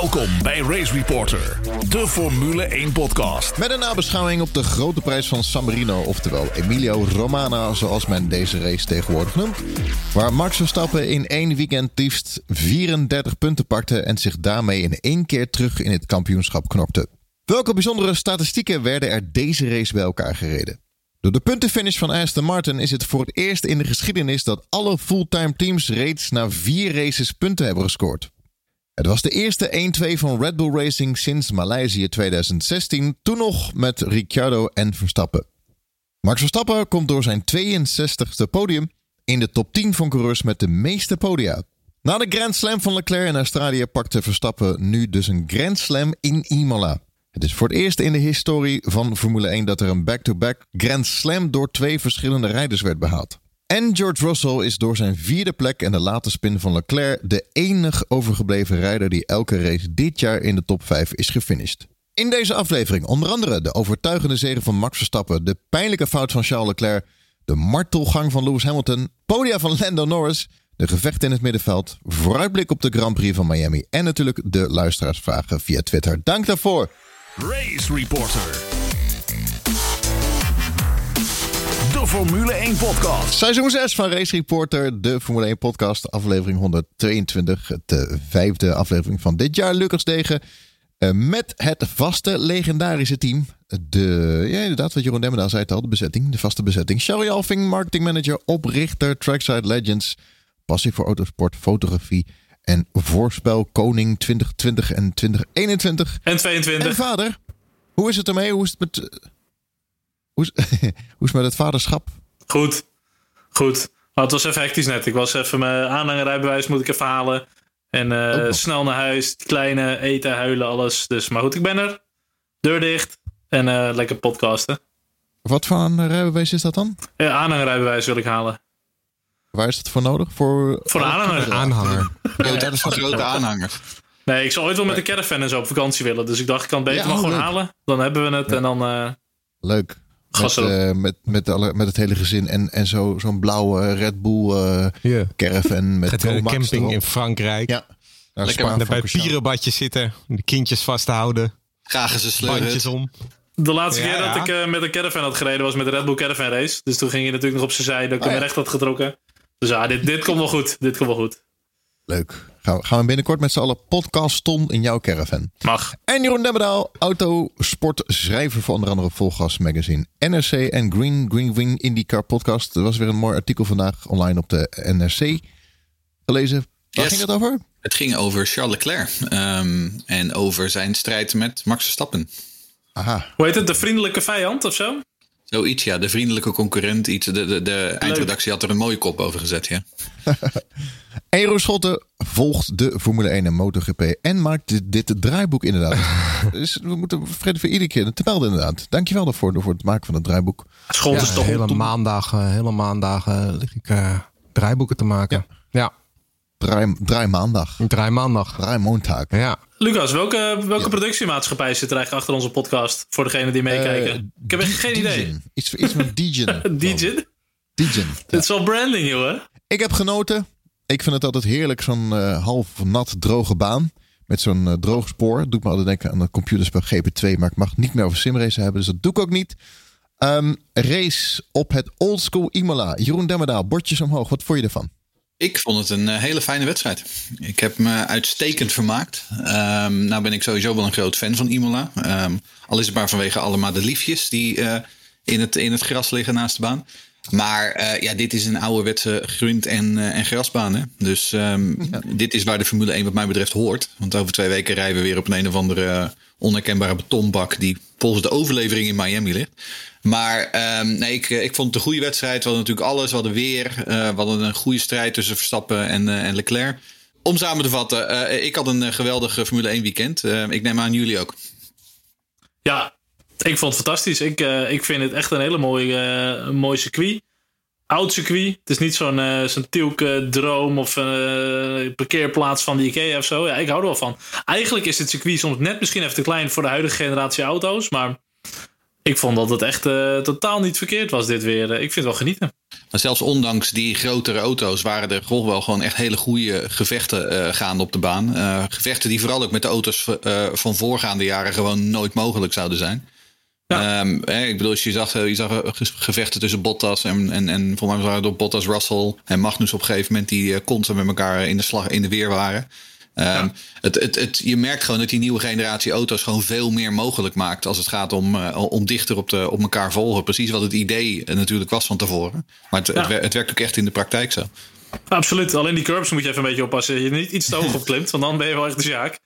Welkom bij Race Reporter, de Formule 1 podcast. Met een nabeschouwing op de grote prijs van San Marino, oftewel Emilio Romana, zoals men deze race tegenwoordig noemt. Waar Max Verstappen in één weekend liefst 34 punten pakte en zich daarmee in één keer terug in het kampioenschap knokte. Welke bijzondere statistieken werden er deze race bij elkaar gereden? Door de puntenfinish van Aston Martin is het voor het eerst in de geschiedenis dat alle fulltime teams reeds na vier races punten hebben gescoord. Het was de eerste 1-2 van Red Bull Racing sinds Maleisië 2016, toen nog met Ricciardo en Verstappen. Max Verstappen komt door zijn 62e podium in de top 10 van coureurs met de meeste podia. Na de Grand Slam van Leclerc in Australië pakte Verstappen nu dus een Grand Slam in Imola. Het is voor het eerst in de historie van Formule 1 dat er een back-to-back Grand Slam door twee verschillende rijders werd behaald. En George Russell is door zijn vierde plek en de late spin van Leclerc de enige overgebleven rijder die elke race dit jaar in de top 5 is gefinished. In deze aflevering onder andere de overtuigende zegen van Max Verstappen, de pijnlijke fout van Charles Leclerc, de martelgang van Lewis Hamilton, podia van Lando Norris, de gevechten in het middenveld, vooruitblik op de Grand Prix van Miami en natuurlijk de luisteraarsvragen via Twitter. Dank daarvoor. Race Reporter. De Formule 1 podcast. Seizoen 6 van Race Reporter, de Formule 1 podcast, aflevering 122. De eh, vijfde aflevering van dit jaar. Lucas Degen uh, met het vaste legendarische team. De, ja, inderdaad, wat Jeroen Demmendaal zei het al, de bezetting, de vaste bezetting. Sherry Alving, marketingmanager, oprichter, Trackside Legends, passie voor autosport, fotografie en voorspel koning 2020 en 2021. En 22. En vader, hoe is het ermee? Hoe is het met, uh, hoe, is, hoe is het met het vaderschap? Goed, goed. Maar het was even hectisch net. Ik was even mijn aanhangerrijbewijs moet ik even halen. En uh, snel naar huis, kleine, eten, huilen, alles. Dus, maar goed, ik ben er. Deur dicht. En uh, lekker podcasten. Wat voor een rijbewijs is dat dan? Ja, aanhangerrijbewijs wil ik halen. Waar is dat voor nodig? Voor, voor een aanhanger. aanhanger. Ja, dat is een grote aanhanger. Nee, ik zou ooit wel met de caravan en zo op vakantie willen. Dus ik dacht, ik kan het beter ja, maar gewoon leuk. halen. Dan hebben we het ja. en dan... Uh, leuk. Met, uh, met, met, alle, met het hele gezin en, en zo, zo'n blauwe Red Bull uh, yeah. caravan. Met de camping erop. in Frankrijk. Ja. Lekker bij het pierenbadje zitten. De kindjes vasthouden. Graag eens een sleur. Bandjes om. De laatste ja, keer dat ik uh, met een caravan had gereden was met de Red Bull Caravan Race. Dus toen ging je natuurlijk nog op zijn zij dat ik oh, hem recht had getrokken. Dus ja, dit, dit komt wel goed. Dit komt wel goed. Leuk. Gaan we, gaan we binnenkort met z'n allen podcaston in jouw caravan. Mag. En Jeroen Demmedaal, autosportschrijver voor onder andere Volgas Magazine, NRC en Green Green Wing IndyCar podcast. Er was weer een mooi artikel vandaag online op de NRC gelezen. Waar yes. ging het over? Het ging over Charles Leclerc um, en over zijn strijd met Max Verstappen. Aha. Hoe heet het? De vriendelijke vijand of zo? Zoiets, ja. De vriendelijke concurrent. Iets. De, de, de eindredactie had er een mooie kop over gezet, ja. Eero Schotten volgt de Formule 1 en MotoGP en maakt dit, dit draaiboek inderdaad. dus we moeten Fred voor iedere keer te melden inderdaad. Dankjewel daarvoor voor het maken van het draaiboek. Schotten is toch hele maandagen, hele maandagen lig ik uh, draaiboeken te maken. Ja. ja. Draai, draai maandag. Draai maandag. Draai maandag. Ja. Lucas, welke, welke ja. productiemaatschappij zit er eigenlijk achter onze podcast? Voor degenen die meekijken. Uh, ik heb echt geen idee. Iets, iets met Degen. Degen? Degen. Dit is wel branding, joh. Ik heb genoten. Ik vind het altijd heerlijk, zo'n uh, half nat droge baan. Met zo'n uh, droog spoor. Doet me altijd denken aan het computerspel GP2. Maar ik mag het niet meer over simrace hebben. Dus dat doe ik ook niet. Um, race op het Oldschool Imola. Jeroen Demmerdaal, bordjes omhoog. Wat vond je ervan? Ik vond het een hele fijne wedstrijd. Ik heb me uitstekend vermaakt. Um, nou ben ik sowieso wel een groot fan van Imola. Um, al is het maar vanwege allemaal de liefjes die uh, in, het, in het gras liggen naast de baan. Maar uh, ja, dit is een ouderwetse grind- en, uh, en grasbaan. Hè? Dus um, ja. dit is waar de Formule 1 wat mij betreft hoort. Want over twee weken rijden we weer op een, een of andere onherkenbare betonbak... die volgens de overlevering in Miami ligt. Maar um, nee, ik, ik vond het een goede wedstrijd. We hadden natuurlijk alles. We hadden weer. Uh, we hadden een goede strijd tussen Verstappen en, uh, en Leclerc. Om samen te vatten, uh, ik had een geweldig Formule 1 weekend. ik neem aan jullie ook. Ja, ik vond het fantastisch. Ik, ik vind het echt een hele mooie, een mooi circuit. Oud circuit. Het is niet zo'n zo'n Tielke droom of parkeerplaats van de Ikea of zo. Ja, ik hou er wel van. Eigenlijk is het circuit soms net misschien even te klein voor de huidige generatie auto's. Maar ik vond dat het echt uh, totaal niet verkeerd was dit weer. Ik vind het wel genieten. Maar zelfs ondanks die grotere auto's waren er toch wel gewoon echt hele goede gevechten uh, gaande op de baan. Uh, gevechten die vooral ook met de auto's van voorgaande jaren gewoon nooit mogelijk zouden zijn. Ja. Um, ik bedoel, je zag, je zag gevechten tussen Bottas en, en, en volgens mij waren het Bottas, Russell en Magnus op een gegeven moment die constant met elkaar in de, slag, in de weer waren. Um, het, het, het, je merkt gewoon dat die nieuwe generatie auto's gewoon veel meer mogelijk maakt als het gaat om, uh, om dichter op, de, op elkaar volgen. Precies wat het idee natuurlijk was van tevoren. Maar het, het, het, werkt ook echt in de praktijk zo. Absoluut. Alleen die curbs moet je even een beetje oppassen. Je niet iets te hoog op klimt, want dan ben je wel echt de zaak.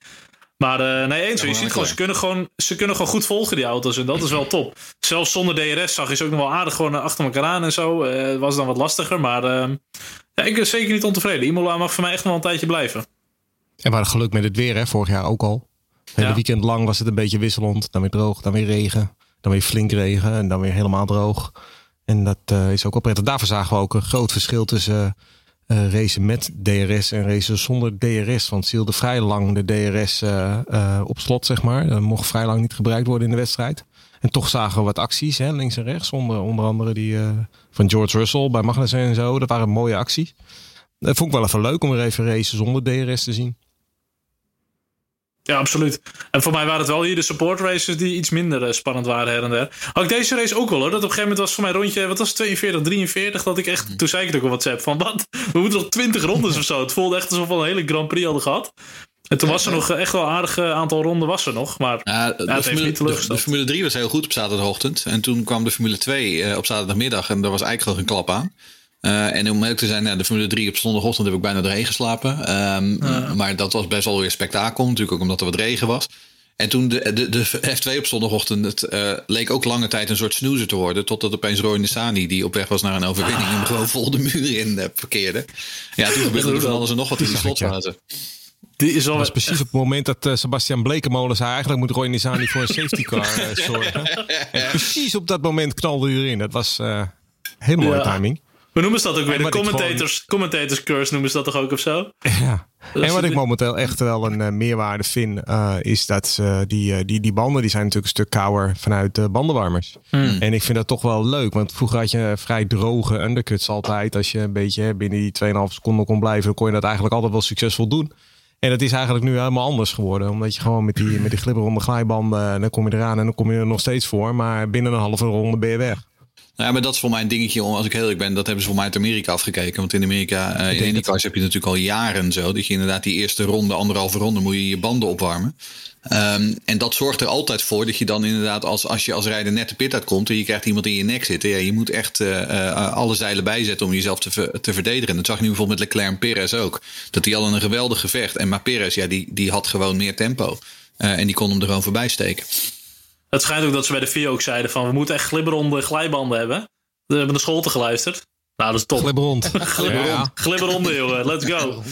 Maar uh, nee, eens. je ziet gewoon ze, kunnen gewoon, ze kunnen gewoon goed volgen, die auto's. En dat is wel top. Zelfs zonder DRS zag je ze ook nog wel aardig gewoon achter elkaar aan en zo. Uh, was dan wat lastiger. Maar uh, ja, ik ben zeker niet ontevreden. Imola mag voor mij echt wel een tijdje blijven. En we hadden geluk met het weer, hè, vorig jaar ook al. Het hele weekend lang was het een beetje wisselend. Dan weer droog, dan weer regen. Dan weer flink regen en dan weer helemaal droog. En dat uh, is ook wel prettig. Daarvoor zagen we ook een groot verschil tussen uh, racen met DRS en racen zonder DRS. Want ze hielden vrij lang de DRS uh, op slot, zeg maar. Dat mocht vrij lang niet gebruikt worden in de wedstrijd. En toch zagen we wat acties, hè, links en rechts. Onder, onder andere die van George Russell bij Magnussen en zo. Dat waren mooie acties. Dat vond ik wel even leuk om er even racen zonder DRS te zien. Ja, absoluut. En voor mij waren het wel hier de support races die iets minder uh, spannend waren her en der. Had ik deze race ook wel hoor. Dat op een gegeven moment was voor mij rondje, wat was het, 42, 43. Dat ik echt, mhm. toen zei ik het ook op WhatsApp van wat? We moeten nog 20 rondes of zo. Het voelde echt alsof we een hele Grand Prix hadden gehad. En toen was er nog echt wel een aardig aantal ronden was er nog. Maar ja, de, ja, Formule, de, de, Formule 3 was heel goed op zaterdagochtend. En toen kwam de Formule 2 uh, op zaterdagmiddag. En daar was eigenlijk nog een klap aan. Uh, en om eerlijk te zijn, nou, de Formule 3 op zondagochtend heb ik bijna doorheen geslapen. Um, Maar dat was best wel weer spektakel. Natuurlijk ook omdat er wat regen was. En toen de, de, de F2 op zondagochtend, het uh, leek ook lange tijd een soort snoezer te worden. Totdat opeens Roy Nissani, die op weg was naar een overwinning, hem gewoon vol de muur in uh, parkeerde. Ja, toen gebeurde er van alles en nog wat in die slotfase. Die is al was precies op het moment dat uh, Sebastian Blekemolen zei... eigenlijk moet Roy Nissani voor een safety car uh, zorgen. En precies op dat moment knalde hij erin. Dat was uh, hele mooie ja. timing. Hoe noemen ze dat ook weer? De commentators, gewoon... commentators curse noemen ze dat toch ook of zo? Ja. En wat ik momenteel echt wel een uh, meerwaarde vind, uh, is dat die, uh, die, die banden die zijn natuurlijk een stuk kouder vanuit de bandenwarmers. Hmm. En ik vind dat toch wel leuk, want vroeger had je vrij droge undercuts altijd. Als je een beetje binnen die 2,5 seconden kon blijven, dan kon je dat eigenlijk altijd wel succesvol doen. En dat is eigenlijk nu helemaal anders geworden. Omdat je gewoon met die, met die glibberende glijbanden, dan kom je eraan en dan kom je er nog steeds voor. Maar binnen een halve ronde ben je weg. Nou ja, maar dat is voor mij een dingetje, als ik heel eerlijk ben, dat hebben ze voor mij uit Amerika afgekeken. Want in Amerika, uh, in IndyCars heb je natuurlijk al jaren zo. Dat je inderdaad die eerste ronde, anderhalve ronde, moet je je banden opwarmen. Um, en dat zorgt er altijd voor dat je dan inderdaad, als, als je als rijder net de pit uitkomt en je krijgt iemand in je nek zitten, ja, je moet echt uh, uh, alle zeilen bijzetten om jezelf te, te verdedigen. Dat zag je nu bijvoorbeeld met Leclerc en Perez ook. Dat die al een geweldig gevecht. En maar Perez, ja, die, die had gewoon meer tempo. en die kon hem er gewoon voorbij steken. Het schijnt ook dat ze bij de VIA ook zeiden van we moeten echt glibberonde glijbanden hebben. We hebben de school te geluisterd. Nou, dat is top. Glibberond. glibberond. Glibberonde, jongen. Let's go.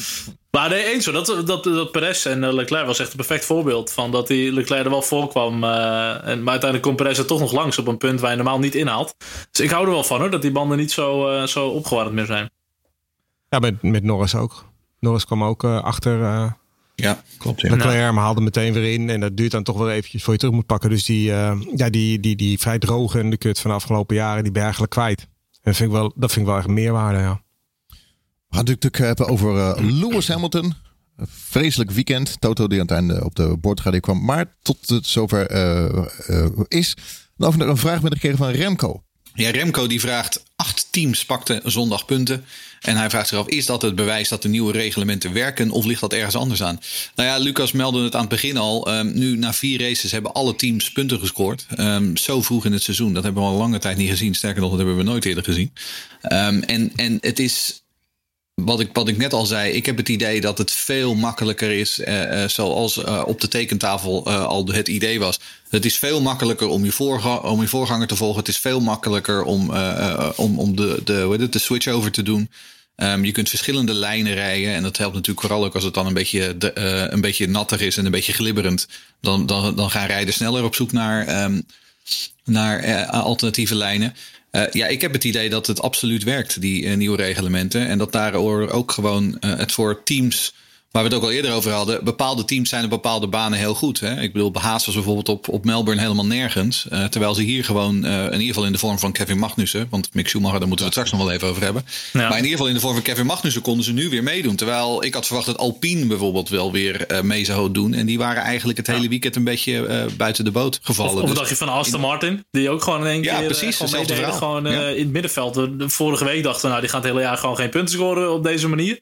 Maar nee, eens zo. Dat, dat, dat Perez en Leclerc was echt een perfect voorbeeld van dat die Leclerc er wel voor kwam. Uh, en, maar uiteindelijk komt Perez er toch nog langs op een punt waar je normaal niet inhaalt. Dus ik hou er wel van hoor, dat die banden niet zo, uh, zo opgewarmd meer zijn. Ja, met, met Norris ook. Norris kwam ook uh, achter ja, klopt. Ja. Leclerc nou. haalde meteen weer in. En dat duurt dan toch wel eventjes voor je terug moet pakken. Dus die, uh, ja, die, die, die vrij droge en de kut van de afgelopen jaren, die ben je eigenlijk kwijt. En dat vind ik wel, dat vind ik wel echt meerwaarde, ja. We gaan natuurlijk hebben over uh, Lewis Hamilton. Een vreselijk weekend. Toto die aan het einde op de boordradie kwam. Maar tot het zover uh, is. Dan over een vraag met gekregen van Remco. Ja, Remco die vraagt, teams pakten zondag punten. En hij vraagt zich af, is dat het bewijs dat de nieuwe reglementen werken of ligt dat ergens anders aan? Nou ja, Lucas meldde het aan het begin al. Um, nu na vier races hebben alle teams punten gescoord. Um, zo vroeg in het seizoen, dat hebben we al lange tijd niet gezien. Sterker nog, dat hebben we nooit eerder gezien. Um, en, en het is wat ik, wat ik net al zei, ik heb het idee dat het veel makkelijker is, uh, uh, zoals uh, op de tekentafel al het idee was. Het is veel makkelijker om je, om je voorganger te volgen. Het is veel makkelijker om, om, om de, de, de switch over te doen. Um, je kunt verschillende lijnen rijden. En dat helpt natuurlijk vooral ook als het dan een beetje, de, een beetje nattig is en een beetje glibberend. Dan, dan, dan gaan rijders sneller op zoek naar, um, naar alternatieve lijnen. Uh, ja, ik heb het idee dat het absoluut werkt, die uh, nieuwe reglementen. En dat daar ook gewoon uh, het voor teams waar we het ook al eerder over hadden, bepaalde teams zijn op bepaalde banen heel goed. Hè? Ik bedoel, Haas was bijvoorbeeld op, op Melbourne helemaal nergens. Uh, terwijl ze hier gewoon, uh, in ieder geval in de vorm van Kevin Magnussen, want Mick Schumacher, daar moeten we het straks nog wel even over hebben. Ja. Maar in ieder geval in de vorm van Kevin Magnussen konden ze nu weer meedoen. Terwijl ik had verwacht dat Alpine bijvoorbeeld wel weer uh, mee zou doen. En die waren eigenlijk het hele weekend een beetje buiten de boot gevallen. Of, of dus dacht je van Aston Martin, die ook gewoon in één ja, keer precies, gewoon, gewoon in het middenveld. Vorige week dachten we, nou die gaan het hele jaar gewoon geen punten scoren op deze manier.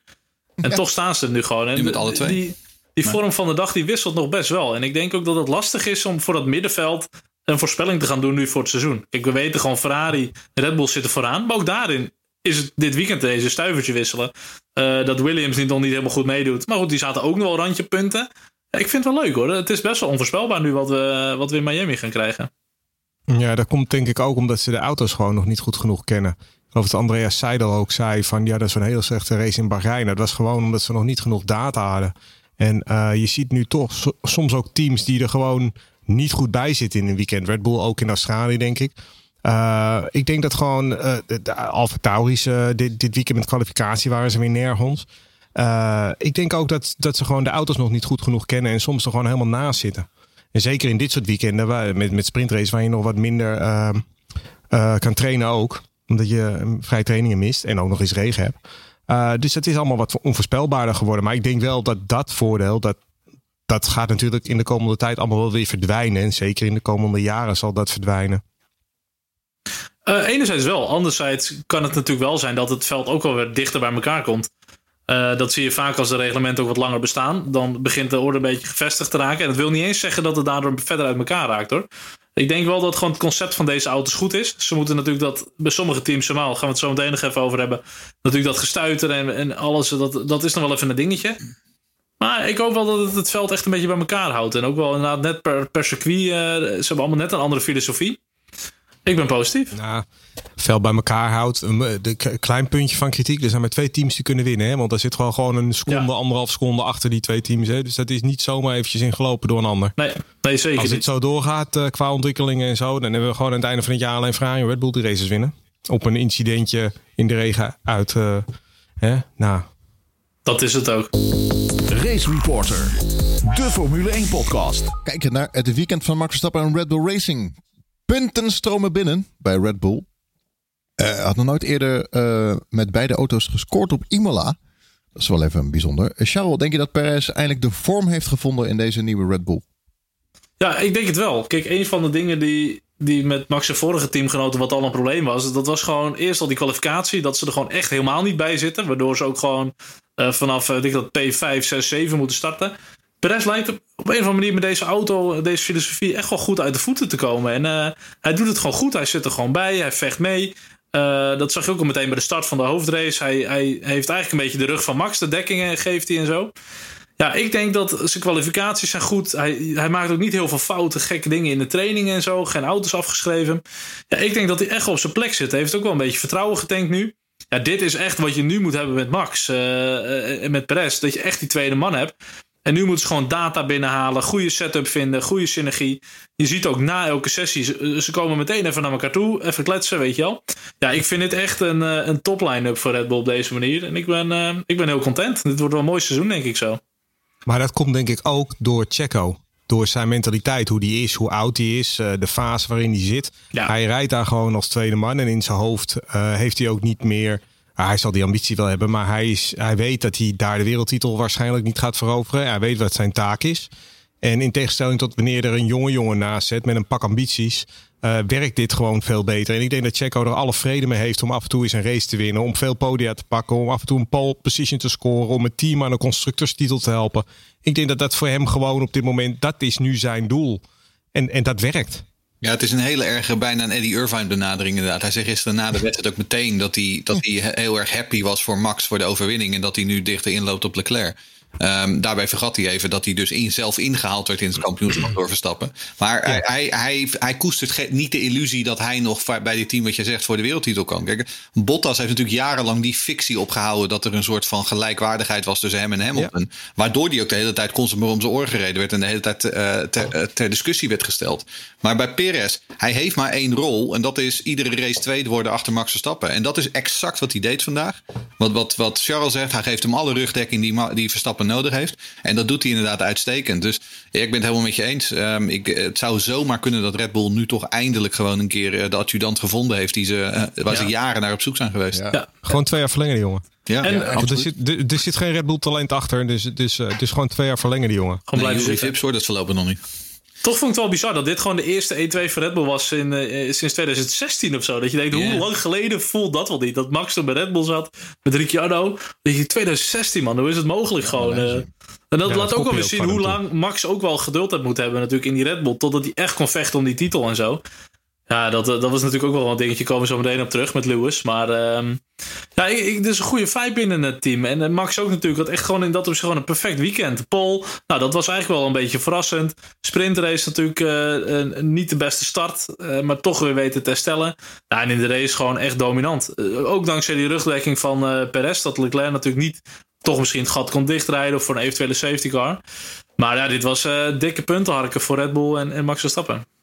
En toch staan ze er nu gewoon. En nu met alle twee. Die, die vorm van de dag die wisselt nog best wel. En ik denk ook dat het lastig is om voor dat middenveld een voorspelling te gaan doen nu voor het seizoen. Kijk, we weten gewoon Ferrari en Red Bull zitten vooraan. Maar ook daarin is het dit weekend deze stuivertje wisselen. Uh, dat Williams niet, nog niet helemaal goed meedoet. Maar goed, die zaten ook nog wel randje punten. Ja, ik vind het wel leuk hoor. Het is best wel onvoorspelbaar nu wat we, wat we in Miami gaan krijgen. Ja, dat komt denk ik ook omdat ze de auto's gewoon nog niet goed genoeg kennen. Of het Andreas Seidel ook zei van ja, dat is een hele slechte race in Bahrein. Dat was gewoon omdat ze nog niet genoeg data hadden. En uh, je ziet nu toch soms ook teams die er gewoon niet goed bij zitten in een weekend. Red Bull ook in Australië, denk ik. Uh, ik denk dat gewoon uh, de Alfa Tauris dit, dit weekend met kwalificatie waren ze weer nergens. ik denk ook dat, dat ze gewoon de auto's nog niet goed genoeg kennen en soms er gewoon helemaal naast zitten. En zeker in dit soort weekenden waar, met, met sprintrace waar je nog wat minder ehm, kan trainen ook. Omdat je vrij trainingen mist en ook nog eens regen hebt. Uh, dus het is allemaal wat onvoorspelbaarder geworden. Maar ik denk wel dat dat voordeel, dat, dat gaat natuurlijk in de komende tijd allemaal wel weer verdwijnen. En zeker in de komende jaren zal dat verdwijnen. Uh, enerzijds wel. Anderzijds kan het natuurlijk wel zijn dat het veld ook wel weer dichter bij elkaar komt. Dat zie je vaak als de reglementen ook wat langer bestaan. Dan begint de orde een beetje gevestigd te raken. En dat wil niet eens zeggen dat het daardoor verder uit elkaar raakt hoor. Ik denk wel dat gewoon het concept van deze auto's goed is. Ze moeten natuurlijk dat bij sommige teams, normaal gaan we het zo meteen nog even over hebben. Natuurlijk dat gestuiter en, en alles, dat, dat is nog wel even een dingetje. Maar ik hoop wel dat het het veld echt een beetje bij elkaar houdt. En ook wel inderdaad net per, per circuit. Uh, ze hebben allemaal net een andere filosofie. Ik ben positief. Nou, vel bij elkaar houdt. Een klein puntje van kritiek. Er zijn maar twee teams die kunnen winnen. Hè? Want er zit gewoon, gewoon een seconde, ja. anderhalf seconde achter die twee teams. Hè? Dus dat is niet zomaar eventjes ingelopen door een ander. Nee, nee zeker Als het zo doorgaat uh, qua ontwikkelingen en zo. Dan hebben we gewoon aan het einde van het jaar alleen Ferrari en Red Bull die races winnen. Op een incidentje in de regen uit. Uh, hè? Nou. Dat is het ook. Race Reporter. De Formule 1 podcast. Kijken naar het weekend van Max Verstappen en Red Bull Racing punten stromen binnen bij Red Bull. Uh, had nog nooit eerder uh, met beide auto's gescoord op Imola. Dat is wel even bijzonder. Uh, Charles, denk je dat Perez eindelijk de vorm heeft gevonden in deze nieuwe Red Bull? Ja, ik denk het wel. Kijk, een van de dingen die, die met Max' vorige teamgenoten wat al een probleem was, dat was gewoon eerst al die kwalificatie, dat ze er gewoon echt helemaal niet bij zitten. Waardoor ze ook gewoon vanaf ik dat P5, 6, 7 moeten starten. Perez lijkt op een of andere manier met deze auto, deze filosofie, echt wel goed uit de voeten te komen. En uh, hij doet het gewoon goed. Hij zit er gewoon bij. Hij vecht mee. Uh, dat zag je ook al meteen bij de start van de hoofdrace. Hij, hij heeft eigenlijk een beetje de rug van Max. De dekkingen geeft hij en zo. Ja, ik denk dat zijn kwalificaties zijn goed. Hij, hij maakt ook niet heel veel fouten, gekke dingen in de training en zo. Geen auto's afgeschreven. Ja, ik denk dat hij echt op zijn plek zit. Hij heeft ook wel een beetje vertrouwen getankt nu. Ja, dit is echt wat je nu moet hebben met Max uh, en met Perez. Dat je echt die tweede man hebt. En nu moeten ze gewoon data binnenhalen, goede setup vinden, goede synergie. Je ziet ook na elke sessie, ze, komen meteen even naar elkaar toe, even kletsen, weet je wel. Ja, ik vind dit echt een, eh, een top line-up voor Red Bull op deze manier. En ik ben, uh, ik ben heel content. Dit wordt wel een mooi seizoen, denk ik zo. Maar dat komt denk ik ook door Checo. Door zijn mentaliteit, hoe die is, hoe oud hij is, uh, de fase waarin hij zit. Ja. Hij rijdt daar gewoon als tweede man en in zijn hoofd heeft hij ook niet meer hij zal die ambitie wel hebben, maar hij, is, hij weet dat hij daar de wereldtitel waarschijnlijk niet gaat veroveren. Hij weet wat zijn taak is. En in tegenstelling tot wanneer er een jonge jongen naast zit met een pak ambities, uh, werkt dit gewoon veel beter. En ik denk dat Checo er alle vrede mee heeft om af en toe eens een race te winnen, om veel podia te pakken, om af en toe een pole position te scoren, om het team aan een constructeurstitel te helpen. Ik denk dat dat voor hem gewoon op dit moment, dat is nu zijn doel. En, en dat werkt. Ja, het is een hele erge, bijna een Eddie Irvine benadering inderdaad. Hij zei gisteren na de wedstrijd ook meteen dat hij, dat hij heel erg happy was voor Max voor de overwinning. En dat hij nu dichter inloopt op Leclerc. Um, daarbij vergat hij even dat hij dus in, zelf ingehaald werd in het kampioenschap door Verstappen. Maar ja. hij, hij, hij, koestert niet de illusie dat hij nog bij dit team, wat je zegt, voor de wereldtitel kan. Kijk, Bottas heeft natuurlijk jarenlang die fictie opgehouden dat er een soort van gelijkwaardigheid was tussen hem en Hamilton. Ja. Waardoor hij ook de hele tijd constant maar om zijn oor gereden werd en de hele tijd uh, ter, uh, ter, discussie werd gesteld. Maar bij Perez, hij heeft maar één rol en dat is iedere race tweede worden achter Max Verstappen. En dat is exact wat hij deed vandaag. Wat, wat, wat Charles zegt, hij geeft hem alle rugdekking die, die Verstappen Nodig heeft. En dat doet hij inderdaad uitstekend. Dus ja, ik ben het helemaal met je eens. Um, ik, het zou zomaar kunnen dat Red Bull nu toch eindelijk gewoon een keer de adjudant gevonden heeft. Die ze, waar ze jaren naar op zoek zijn geweest. Ja. Gewoon twee jaar verlengen, die jongen. Ja, En- ja, er, zit, er, er zit geen Red Bull talent achter. Dus het is, eh, het is gewoon twee jaar verlengen, die jongen. Gewoon Nee, blijven zitten. Vips hoor, dat is voorlopig nog niet. Toch vond ik het wel bizar dat dit gewoon de eerste E2 voor Red Bull was in, eh, sinds 2016 of zo. Dat je denkt, hoe lang geleden voelt dat wel niet? Dat Max toen bij Red Bull zat met Ricciardo. Dat je 2016 man, hoe is het mogelijk gewoon? eh? en dat Ja, laat dat ook wel weer zien hoe lang Max ook wel geduld heeft moeten hebben natuurlijk in die Red Bull. Totdat hij echt kon vechten om die titel en zo. Ja, dat, eh, dat was natuurlijk ook wel een dingetje. Komen we zo meteen op terug met Lewis. Maar ehm ja, ik, ik, is een goede vibe binnen het team. En eh, Max ook natuurlijk. Had echt gewoon in dat opzicht gewoon een perfect weekend. Paul, nou dat was eigenlijk wel een beetje verrassend. Sprintrace natuurlijk eh, niet de beste start. maar toch weer weten te herstellen. Ja, en in de race gewoon echt dominant. Ook dankzij die rugdekking van Perez. Dat Leclerc natuurlijk niet toch misschien het gat kon dichtrijden. Of voor een eventuele safety car. Maar ja, dit was dikke puntenharken voor Red Bull en, en Max Verstappen.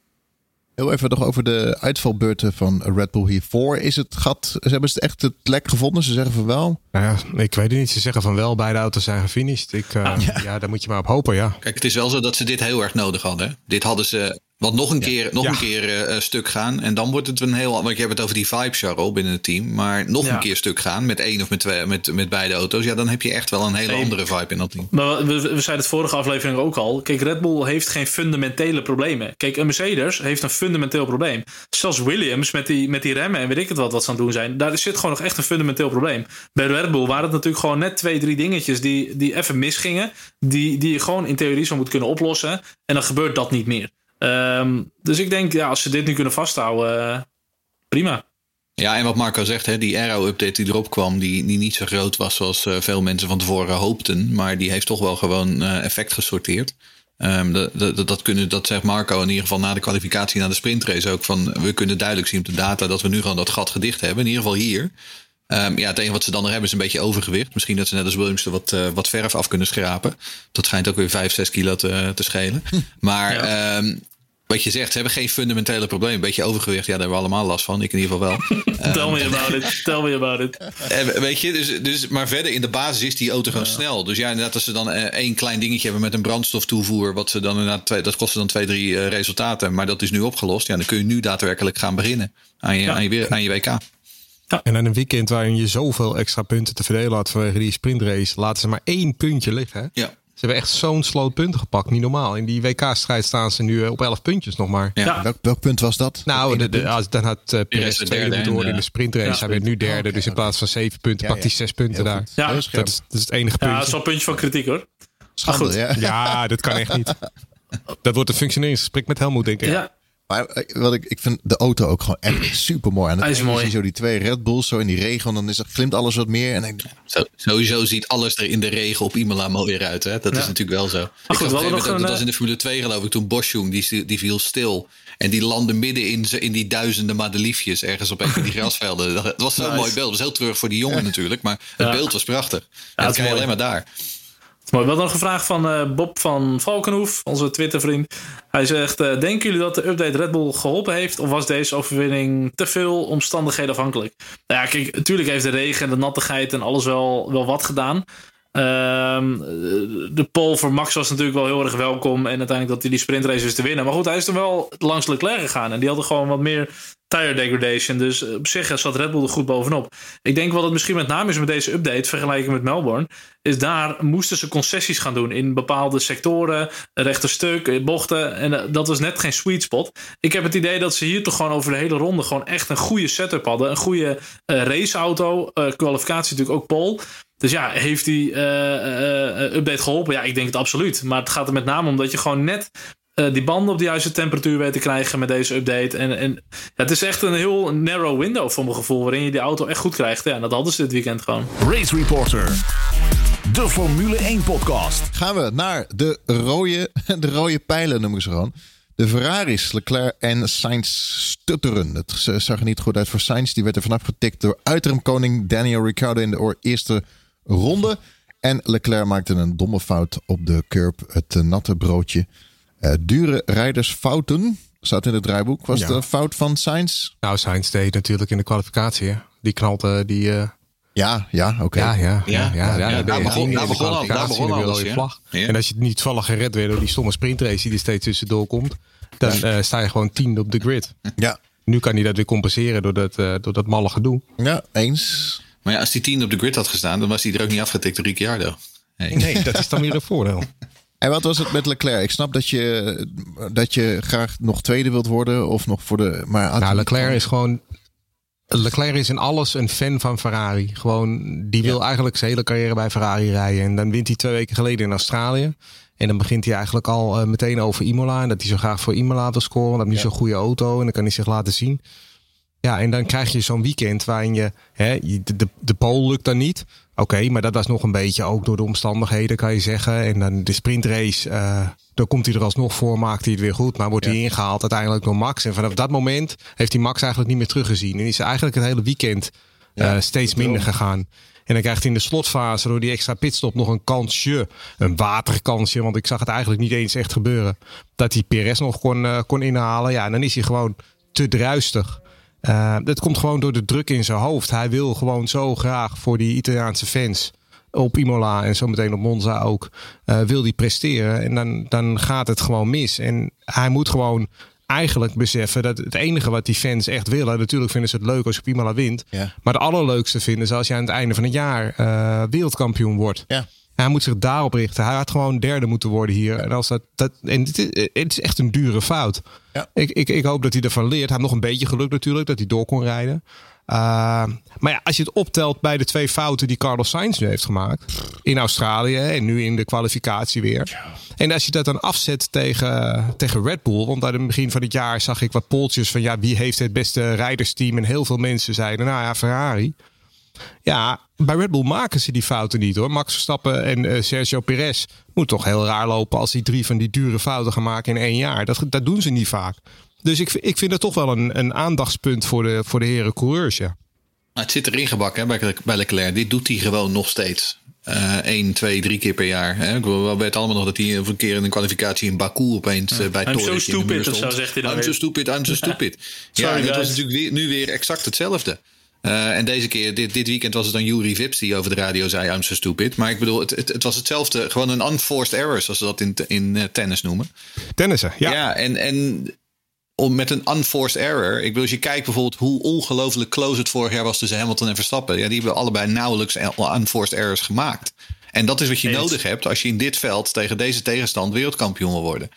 Heel even nog over de uitvalbeurten van Red Bull hiervoor. Is het gat, ze hebben ze echt het lek gevonden? Ze zeggen van wel. Nou ja, ik weet het niet. Ze zeggen van wel, beide auto's zijn gefinished. Ik, eh, ja. daar moet je maar op hopen, ja. Kijk, het is wel zo dat ze dit heel erg nodig hadden. Dit hadden ze. Want nog een keer, nog Ja. een keer eh, eh, stuk gaan. En dan wordt het een heel. Want je hebt het over die vibe, Charles, binnen het team. Maar nog Ja. een keer stuk gaan met één of met, twee, met, met beide auto's. Ja, dan heb je echt wel een hele Nee. andere vibe in dat team. Maar we, we zeiden het vorige aflevering ook al. Kijk, Red Bull heeft geen fundamentele problemen. Kijk, een Mercedes heeft een fundamenteel probleem. Zelfs Williams met die, met die remmen en weet ik het wat, wat ze aan het doen zijn. Daar zit gewoon nog echt een fundamenteel probleem. Bij Red Bull waren het natuurlijk gewoon net twee, drie dingetjes die, die even misgingen. Die, die je gewoon in theorie zou moeten kunnen oplossen. En dan gebeurt dat niet meer. Ehm, dus ik denk, ja, als ze dit nu kunnen vasthouden, eh, prima. Ja, en wat Marco zegt, hè, die Aero-update die erop kwam, die, die niet zo groot was zoals eh, veel mensen van tevoren hoopten. Maar die heeft toch wel gewoon eh, effect gesorteerd. Ehm, dat, dat, dat, kunnen, dat zegt Marco in ieder geval na de kwalificatie, na de sprintrace ook. Van, we kunnen duidelijk zien op de data dat we nu gewoon dat gat gedicht hebben. In ieder geval hier. Ehm, ja, het enige wat ze dan nog hebben is een beetje overgewicht. Misschien dat ze net als Williams er wat, wat verf af kunnen schrapen. Dat schijnt ook weer 5, 6 kilo te, te schelen. Maar ehm, wat je zegt, ze hebben geen fundamentele probleem. Een beetje overgewicht, ja, daar hebben we allemaal last van. Ik in ieder geval wel. Tell me about it. Tell me about it. En weet je, dus, dus, maar verder in de basis is die auto gewoon snel. Dus ja, inderdaad, als ze dan eh, één klein dingetje hebben met een brandstoftoevoer, wat ze dan inderdaad, twee, dat kost ze dan twee, drie eh, resultaten. Maar dat is nu opgelost. Ja, dan kun je nu daadwerkelijk gaan beginnen aan je, aan je, weer- aan je WK. En aan een weekend waarin je zoveel extra punten te verdelen had vanwege die sprintrace, laten ze maar één puntje liggen. hè? Ja. Ze hebben echt zo'n sloot punten gepakt. Niet normaal. In die WK-strijd staan ze nu eh, op 11 puntjes nog maar. Ja. Ja. Welk, welk punt was dat? Nou, de, de, punt? als, dan had uh, Perez de tweede derde moeten en, worden in de eh, sprintrace. ja, hij werd nu derde. Dus in plaats van zeven punten Ja, pakt hij ja. zes punten Heel daar. Ja. Dat is, dat is het enige Ja, dat puntje. is wel een puntje van kritiek hoor. Schande, goed. ja. Ja, dat kan echt niet. Dat wordt een functioneringsgesprek met Helmoet, denk ik. Ja, Maar eh, wat ik, ik vind de auto ook gewoon echt super mooi. En dan Hij is zie je mooi. zo die twee Red Bulls zo in die regen. Dan is er, glimt alles wat meer. En ik, Zo, sowieso ziet alles er in de regen op Imola mooier uit. Hè? Dat Ja. is natuurlijk wel zo. ik goed, zag we op een hadden gegeven moment nog ook- dat een, was in de Formule 2 geloof ik toen Boschung, die, die viel stil. En die landde midden in, ze- in die duizenden madeliefjes ergens op een van die grasvelden. Dat was zo'n Nice. mooi beeld. Het was heel terug voor die jongen natuurlijk. Maar het Ja. beeld was prachtig. En het dat kan je alleen maar daar. We hadden nog een vraag van eh, Bob van Valkenhoef, onze Twittervriend. Hij zegt: eh, Denken jullie dat de update Red Bull geholpen heeft? Of was deze overwinning te veel omstandigheden afhankelijk? Nou ja, kijk, natuurlijk heeft de regen en de nattigheid en alles wel, wel wat gedaan. Ehm, de pole voor Max was natuurlijk wel heel erg welkom. En uiteindelijk dat hij die sprintrace is te winnen. Maar goed, hij is toen wel langs Leclerc gegaan. En die hadden gewoon wat meer tire degradation. Dus op zich zat Red Bull er goed bovenop. Ik denk wat het misschien met name is met deze update, vergelijking met Melbourne, is daar moesten ze concessies gaan doen in bepaalde sectoren, rechterstuk, bochten. En eh, dat was net geen sweet spot. Ik heb het idee dat ze hier toch gewoon over de hele ronde gewoon echt een goede setup hadden. Een goede eh, raceauto, eh, kwalificatie natuurlijk ook pole. Dus ja, heeft die eh, eh, update geholpen? Ja, ik denk het absoluut. Maar het gaat er met name om dat je gewoon net eh, die banden op de juiste temperatuur weet te krijgen met deze update. En, en ja, het is echt een heel narrow window voor mijn gevoel, waarin je die auto echt goed krijgt. Ja, en dat hadden ze dit weekend gewoon. Race Reporter. De Formule 1 podcast. gaan we naar de rode, de rode pijlen, noem ik ze gewoon. De Ferraris, Leclerc en Sainz stutteren. Het zag er niet goed uit voor Sainz. Die werd er vanaf getikt door uitremkoning Daniel Ricciardo in de oor- eerste ronde. En Leclerc maakte een domme fout op de curb, het eh, natte broodje. Eh, dure rijdersfouten, staat in het draaiboek. Was Ja. een fout van Sainz? Nou, Sainz deed natuurlijk in de kwalificatie. hè. Die knalt eh, die, eh, Ja, ja, oké. Ja, ja, Ja, ja. ja, ja, ja, daar begon- ja, daar de begon al- daar kwalificatie begon de alles, rode ja. vlag. Ja. En als je het niet toevallig gered werd door die stomme sprintrace die er steeds tussendoor komt, dan eh, sta je gewoon tiende op de grid. Ja, Nu kan hij dat weer compenseren door dat, eh, door dat malle gedoe. ja, eens. Maar ja, als die tien op de grid had gestaan, dan was hij er ook niet afgetikt door Ricciardo. Hey. Nee, dat is dan weer een voordeel. En wat was het met Leclerc? Ik snap dat je, dat je graag nog tweede wilt worden of nog voor de. Maar Nou, Leclerc is gewoon. Leclerc is in alles een fan van Ferrari. Gewoon, die wil eigenlijk zijn hele carrière bij Ferrari rijden. En dan wint hij twee weken geleden in Australië. En dan begint hij eigenlijk al eh, meteen over Imola. En dat hij zo graag voor Imola wil scoren. Want hij heeft nu zo'n goede auto. En dan kan hij zich laten zien. Ja, en dan krijg je zo'n weekend waarin je, hè, de, de, de pole lukt dan niet. Oké, maar dat was nog een beetje ook door de omstandigheden, kan je zeggen. En dan de sprintrace, eh daar komt hij er alsnog voor, maakt hij het weer goed. Maar wordt hij ingehaald uiteindelijk door Max. En vanaf dat moment heeft hij Max eigenlijk niet meer teruggezien. En is eigenlijk het hele weekend eh, steeds minder gegaan. En dan krijgt hij in de slotfase door die extra pitstop nog een kansje. Een waterkansje, want ik zag het eigenlijk niet eens echt gebeuren. Dat hij Perez nog kon, eh, kon inhalen. Ja, en dan is hij gewoon te druistig. Eh, dat komt gewoon door de druk in zijn hoofd. Hij wil gewoon zo graag voor die Italiaanse fans op Imola en zo meteen op Monza ook, eh, wil hij presteren. En dan, dan gaat het gewoon mis. En hij moet gewoon eigenlijk beseffen dat het enige wat die fans echt willen, natuurlijk vinden ze het leuk als je op Imola wint. Ja. Maar het allerleukste vinden ze als je aan het einde van het jaar eh, wereldkampioen wordt. Ja. Hij moet zich daarop richten. Hij had gewoon derde moeten worden hier. En, als dat, dat, en het, is, het is echt een dure fout. Ja. Ik, ik, ik hoop dat hij ervan leert. Hij heeft nog een beetje geluk natuurlijk dat hij door kon rijden. Uh, maar ja, als je het optelt bij de twee fouten die Carlos Sainz nu heeft gemaakt. In Australië en nu in de kwalificatie weer. En als je dat dan afzet tegen, tegen Red Bull. Want aan het begin van het jaar zag ik wat poltjes van ja, wie heeft het beste rijdersteam. En heel veel mensen zeiden nou ja, Ferrari. Ja, bij Red Bull maken ze die fouten niet hoor. Max Verstappen en uh, Sergio Perez moet toch heel raar lopen als die drie van die dure fouten gaan maken in één jaar. Dat, dat doen ze niet vaak. Dus ik, ik vind het toch wel een, een aandachtspunt voor de, voor de heren coureurs, ja. Nou, het zit erin gebakken hè, bij, bij Leclerc. Dit doet hij gewoon nog steeds. Eén, uh, twee, drie keer per jaar. Hè. Ik weet allemaal nog dat hij een keer in een kwalificatie in Baku opeens ja. uh, bij I'm so stupid, of zo zegt hij dan. I'm so stupid, I'm so stupid. ja, en dat was natuurlijk weer, nu weer exact hetzelfde. Uh, en deze keer, dit, dit weekend was het dan Yuri Vips die over de radio zei: I'm so stupid. Maar ik bedoel, het, het, het was hetzelfde. Gewoon een unforced error, zoals ze dat in, in uh, tennis noemen. Tennissen, ja. Ja, en, en om met een unforced error. Ik bedoel, als je kijkt bijvoorbeeld hoe ongelooflijk close het vorig jaar was tussen Hamilton en Verstappen. Ja, die hebben allebei nauwelijks unforced errors gemaakt. En dat is wat je Eens. nodig hebt als je in dit veld tegen deze tegenstand wereldkampioen wil worden.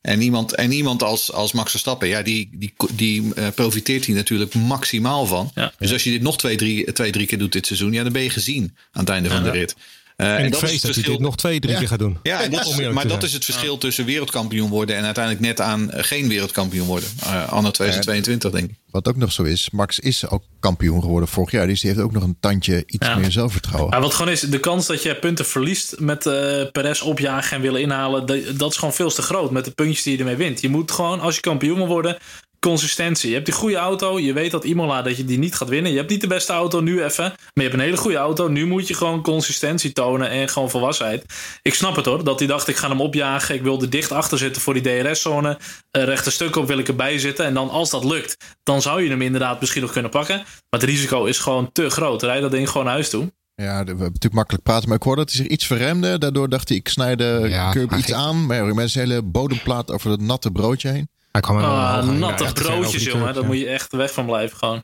En iemand, en iemand als, als Max Verstappen, ja, die, die, die uh, profiteert hier natuurlijk maximaal van. Ja. Dus als je dit nog twee drie, twee, drie keer doet dit seizoen, ja, dan ben je gezien aan het einde ja. van de rit. Uh, en, en dat is dat hij dit nog twee, drie ja. keer gaat doen. Ja, en dat is, maar dat is het verschil tussen wereldkampioen worden en uiteindelijk net aan uh, geen wereldkampioen worden. Uh, anno 2022, denk ik. Wat ook nog zo is, Max is ook kampioen geworden vorig jaar. Dus die heeft ook nog een tandje iets ja. meer zelfvertrouwen. Ja, wat gewoon is, de kans dat je punten verliest met uh, Perez opjagen en willen inhalen, dat, dat is gewoon veel te groot met de puntjes die je ermee wint. Je moet gewoon, als je kampioen wil worden, consistentie. Je hebt die goede auto. Je weet dat Imola dat je die niet gaat winnen. Je hebt niet de beste auto nu even. Maar je hebt een hele goede auto. Nu moet je gewoon consistentie tonen en gewoon volwassenheid. Ik snap het hoor. Dat hij dacht ik ga hem opjagen. Ik wil er dicht achter zitten voor die DRS-zone. Uh, rechte stuk op wil ik erbij zitten. En dan als dat lukt, dan zou je hem inderdaad misschien nog kunnen pakken. Maar het risico is gewoon te groot. Rijd dat ding gewoon naar huis toe. Ja, we hebben natuurlijk makkelijk praten. Maar ik hoorde dat hij zich iets verremde. Daardoor dacht hij, ik snij de ja, curb iets ging... aan. Maar ja, met zijn hele bodemplaat over het natte broodje heen. Hij kwam ah, natte broodjes, jongen. Daar ja. moet je echt weg van blijven gewoon.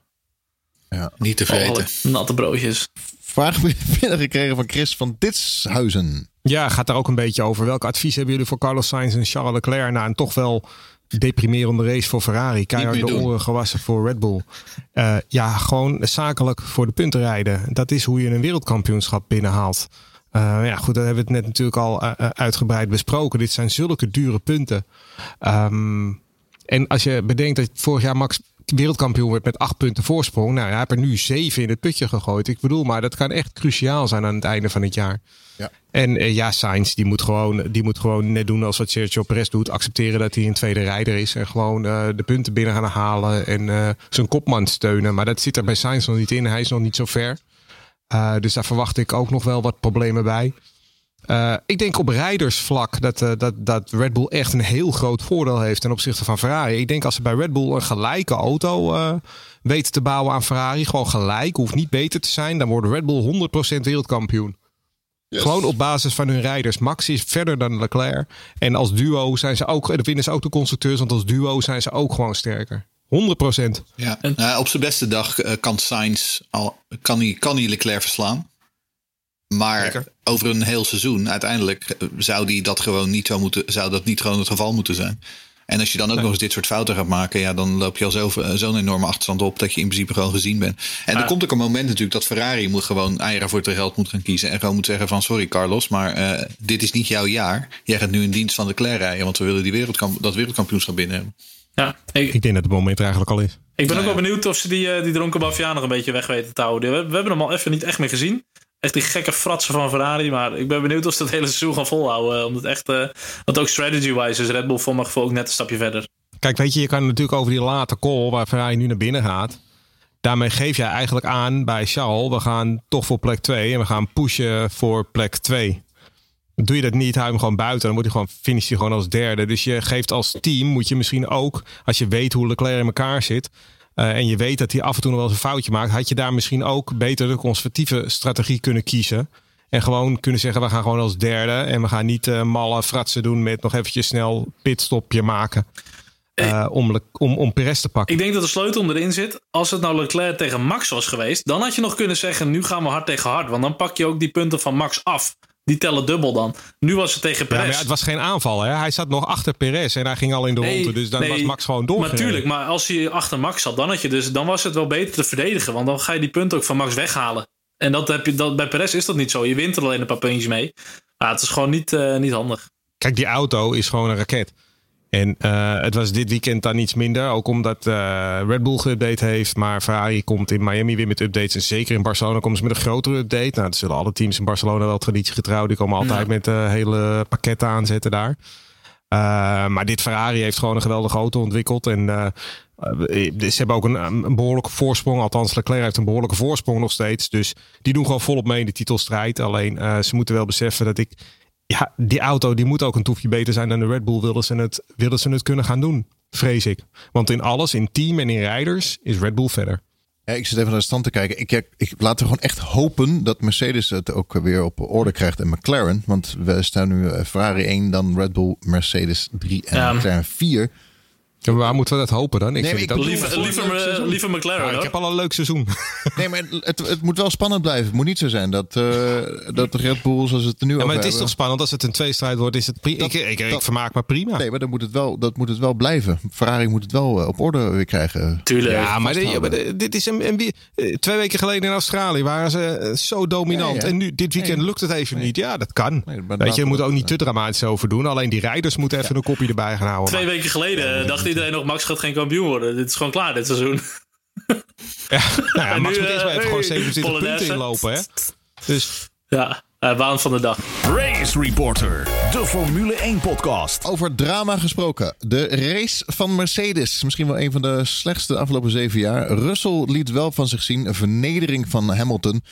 Ja. Niet te vreten. Oh, natte broodjes. Vraag binnengekregen van Chris van Ditshuizen. Ja, gaat daar ook een beetje over. Welk advies hebben jullie voor Carlos Sainz en Charles Leclerc na een toch wel deprimerende race voor Ferrari? Keihard de oren gewassen voor Red Bull. Uh, ja, gewoon zakelijk voor de punten rijden. Dat is hoe je een wereldkampioenschap binnenhaalt. Uh, ja, goed, dat hebben we het net natuurlijk al uh, uitgebreid besproken. Dit zijn zulke dure punten. Um, en als je bedenkt dat vorig jaar Max wereldkampioen werd met acht punten voorsprong. Nou, hij heeft er nu zeven in het putje gegooid. Ik bedoel, maar dat kan echt cruciaal zijn aan het einde van het jaar. Ja. En uh, ja, Sainz, die moet, gewoon, die moet gewoon net doen als wat Sergio Perez doet. Accepteren dat hij een tweede rijder is. En gewoon uh, de punten binnen gaan halen. En uh, zijn kopman steunen. Maar dat zit er bij Sainz nog niet in. Hij is nog niet zo ver. dus daar verwacht ik ook nog wel wat problemen bij. Uh, ik denk op rijdersvlak dat, uh, dat, dat Red Bull echt een heel groot voordeel heeft ten opzichte van Ferrari. Ik denk als ze bij Red Bull een gelijke auto uh, weten te bouwen aan Ferrari, gewoon gelijk, hoeft niet beter te zijn, dan wordt Red Bull 100% wereldkampioen. Yes. Gewoon op basis van hun rijders. Max is verder dan Leclerc. En als duo zijn ze ook, en winnen ze ook de constructeurs, want als duo zijn ze ook gewoon sterker. 100%. Ja, nou, op zijn beste dag uh, kan Sainz al, kan hij, kan hij Leclerc verslaan. Maar Lekker. over een heel seizoen, uiteindelijk zou die dat gewoon niet zo moeten, zou dat niet gewoon het geval moeten zijn. En als je dan ook nee. nog eens dit soort fouten gaat maken, ja, dan loop je al zo'n zo enorme achterstand op dat je in principe gewoon gezien bent. En ja. er komt ook een moment natuurlijk dat Ferrari moet gewoon eieren voor het geld moet gaan kiezen. En gewoon moet zeggen van sorry Carlos, maar uh, dit is niet jouw jaar. Jij gaat nu in dienst van de Leclerc rijden, want we willen die wereldkamp dat wereldkampioenschap binnen hebben. Ja, ik, ik, denk dat het moment er eigenlijk al is. Ik ben ook wel benieuwd of ze die, die dronken Baviaan nog een beetje weg weten te houden. We, we hebben hem al even niet echt meer gezien echt die gekke fratsen van Ferrari. Maar ik ben benieuwd of ze het hele seizoen gaan volhouden. Omdat echt, uh, want ook strategy-wise is Red Bull voor mijn gevoel ook net een stapje verder. Kijk, weet je, je kan natuurlijk over die late call waar Ferrari nu naar binnen gaat. Daarmee geef jij eigenlijk aan bij Charles, we gaan toch voor plek 2 en we gaan pushen voor plek 2. Doe je dat niet, hou hem gewoon buiten. Dan moet hij gewoon, finish gewoon als derde. Dus je geeft als team, moet je misschien ook, als je weet hoe Leclerc in elkaar zit, en je weet dat hij af en toe nog wel eens een foutje maakt, had je daar misschien ook beter de conservatieve strategie kunnen kiezen. En gewoon kunnen zeggen, we gaan gewoon als derde. En we gaan niet uh, malle fratsen doen met nog eventjes snel pitstopje maken. Uh, om, om, om Perez te pakken. Ik denk dat de sleutel erin zit. Als het nou Leclerc tegen Max was geweest, dan had je nog kunnen zeggen: nu gaan we hard tegen hard. Want dan pak je ook die punten van Max af. Die tellen dubbel dan. Nu was het tegen Perez. Ja, maar het was geen aanval. Hè? Hij zat nog achter Perez en hij ging al in de nee, ronde. Dus dan nee, was Max gewoon door. Natuurlijk, maar als hij achter Max zat, dan, had je dus, dan was het wel beter te verdedigen. Want dan ga je die punten ook van Max weghalen. En dat heb je, dat, bij Perez is dat niet zo. Je wint er alleen een paar puntjes mee. Maar het is gewoon niet, uh, niet handig. Kijk, die auto is gewoon een raket. En uh, het was dit weekend dan iets minder. Ook omdat uh, Red Bull geüpdate heeft. Maar Ferrari komt in Miami weer met updates. En zeker in Barcelona komen ze met een grotere update. Nou, dat zullen alle teams in Barcelona wel traditiegetrouw. Die komen altijd ja. met uh, hele pakketten aanzetten daar. maar dit Ferrari heeft gewoon een geweldige auto ontwikkeld. En ze hebben ook een, een, behoorlijke voorsprong. Althans, Leclerc heeft een behoorlijke voorsprong nog steeds. Dus die doen gewoon volop mee in de titelstrijd. Alleen ze moeten wel beseffen dat ik ja, die auto die moet ook een toefje beter zijn dan de Red Bull. Willen ze het, willen ze het kunnen gaan doen, vrees ik. Want in alles, in team en in rijders, is Red Bull verder. Ja, ik zit even naar de stand te kijken. Ik, ik laat er gewoon echt hopen dat Mercedes het ook weer op orde krijgt en McLaren. Want we staan nu Ferrari 1, dan Red Bull, Mercedes 3 en ja. McLaren 4. Ja, waar moeten we dat hopen dan? Ik nee, ik dat liever, liever, liever McLaren. Ja, ik heb al een leuk seizoen. Nee, maar het, het moet wel spannend blijven. Het moet niet zo zijn dat, uh, dat de Red Bull zoals het er nu ja, maar het is toch spannend als het een tweestrijd wordt. Is het prima. ik, ik, ik, vermaak me prima. Nee, maar dan moet het wel, dat moet het wel blijven. Ferrari moet het wel uh, op orde weer krijgen. Tuurlijk. Ja, maar, de, ja, maar de, dit is een, een, een, twee weken geleden in Australië waren ze zo dominant. En nu dit weekend lukt het even niet. Ja, dat kan. Weet je, je moet ook niet te dramatisch over doen. Alleen die rijders moeten even een kopje erbij gaan houden. Twee weken geleden dacht iedereen nog Max gaat geen kampioen worden. Dit is gewoon klaar dit seizoen. Ja, nou ja, Max moet eerst maar even gewoon 27 punten inlopen. Hè? Dus... Ja, uh, waan van de dag. Race Reporter, de Formule 1 podcast. Over drama gesproken. De race van Mercedes. Misschien wel een van de slechtste de afgelopen zeven jaar. Russell liet wel van zich zien. Een vernedering van Hamilton.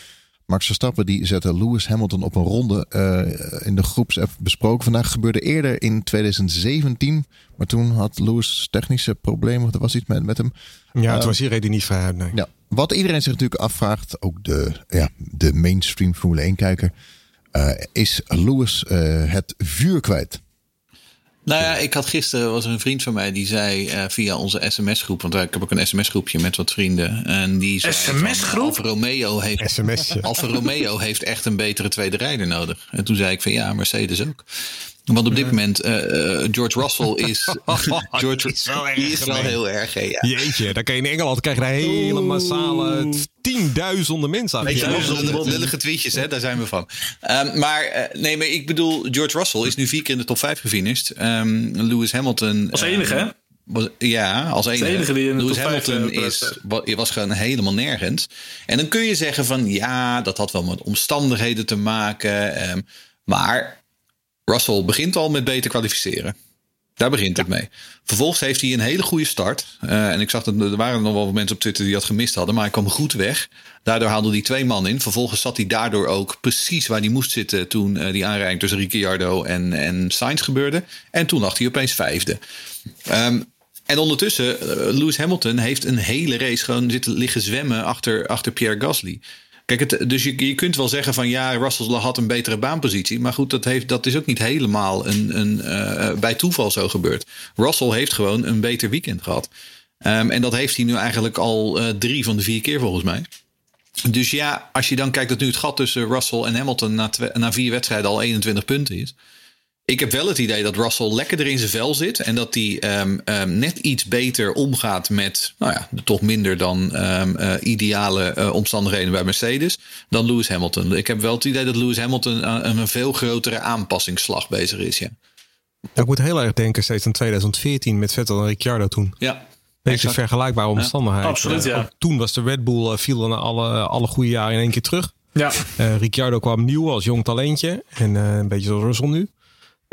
Max Verstappen die zette Lewis Hamilton op een ronde uh, in de groeps besproken. Vandaag gebeurde eerder in 2017. Maar toen had Lewis technische problemen. Er was iets met, met hem. Ja, het uh, was hier reden niet vrij. Nee. Ja, wat iedereen zich natuurlijk afvraagt, ook de, ja, de mainstream Formule 1 kijker. Uh, is Lewis het vuur kwijt? Nou ja, ik had gisteren was er een vriend van mij die zei uh, via onze sms-groep, want ik heb ook een sms-groepje met wat vrienden. En die zei SMS-groep? Alfa Romeo heeft Alfa Romeo heeft echt een betere tweede rijder nodig. En toen zei ik van ja, Mercedes ook. Want op dit moment, uh, George Russell is. George is wel, die is wel heel erg. Hè, ja. Jeetje, dan kan je in Engeland krijg je hele massale tienduizenden mensen aan. Lullige, lullige tweetjes, hè, daar zijn we van. Um, maar uh, nee, maar ik bedoel, George Russell is nu vier keer in de top 5 gefinished. Um, Lewis Hamilton. Als enige, hè? Was, ja, als enige. enige die in de Lewis Hamilton is, was gewoon helemaal nergens. En dan kun je zeggen van ja, dat had wel met omstandigheden te maken. Um, maar Russell begint al met beter kwalificeren. Daar begint het mee. Vervolgens heeft hij een hele goede start. Uh, en ik zag dat er waren nog wel mensen op Twitter die dat gemist hadden. Maar hij kwam goed weg. Daardoor haalde hij twee man in. Vervolgens zat hij daardoor ook precies waar hij moest zitten. toen uh, die aanrijding tussen Ricciardo en, en Sainz gebeurde. En toen lag hij opeens vijfde. Um, en ondertussen, uh, Lewis Hamilton heeft een hele race gewoon zitten liggen zwemmen achter, achter Pierre Gasly. Kijk, het, dus je, je kunt wel zeggen van ja, Russell had een betere baanpositie. Maar goed, dat, heeft, dat is ook niet helemaal een, een, uh, bij toeval zo gebeurd. Russell heeft gewoon een beter weekend gehad. Um, en dat heeft hij nu eigenlijk al uh, drie van de vier keer volgens mij. Dus ja, als je dan kijkt dat nu het gat tussen Russell en Hamilton na, na vier wedstrijden al 21 punten is. Ik heb wel het idee dat Russell lekkerder in zijn vel zit. En dat hij um, um, net iets beter omgaat met nou ja, de toch minder dan um, uh, ideale uh, omstandigheden bij Mercedes. Dan Lewis Hamilton. Ik heb wel het idee dat Lewis Hamilton aan een veel grotere aanpassingsslag bezig is. Ja. Ik moet heel erg denken steeds aan 2014 met Vettel en Ricciardo toen. Ja. Beetje vergelijkbare omstandigheden. Ja, absoluut, ja. Ook toen was de Red Bull uh, viel dan alle, alle goede jaren in één keer terug. Ja. Uh, Ricciardo kwam nieuw als jong talentje. En uh, een beetje zoals Russell nu.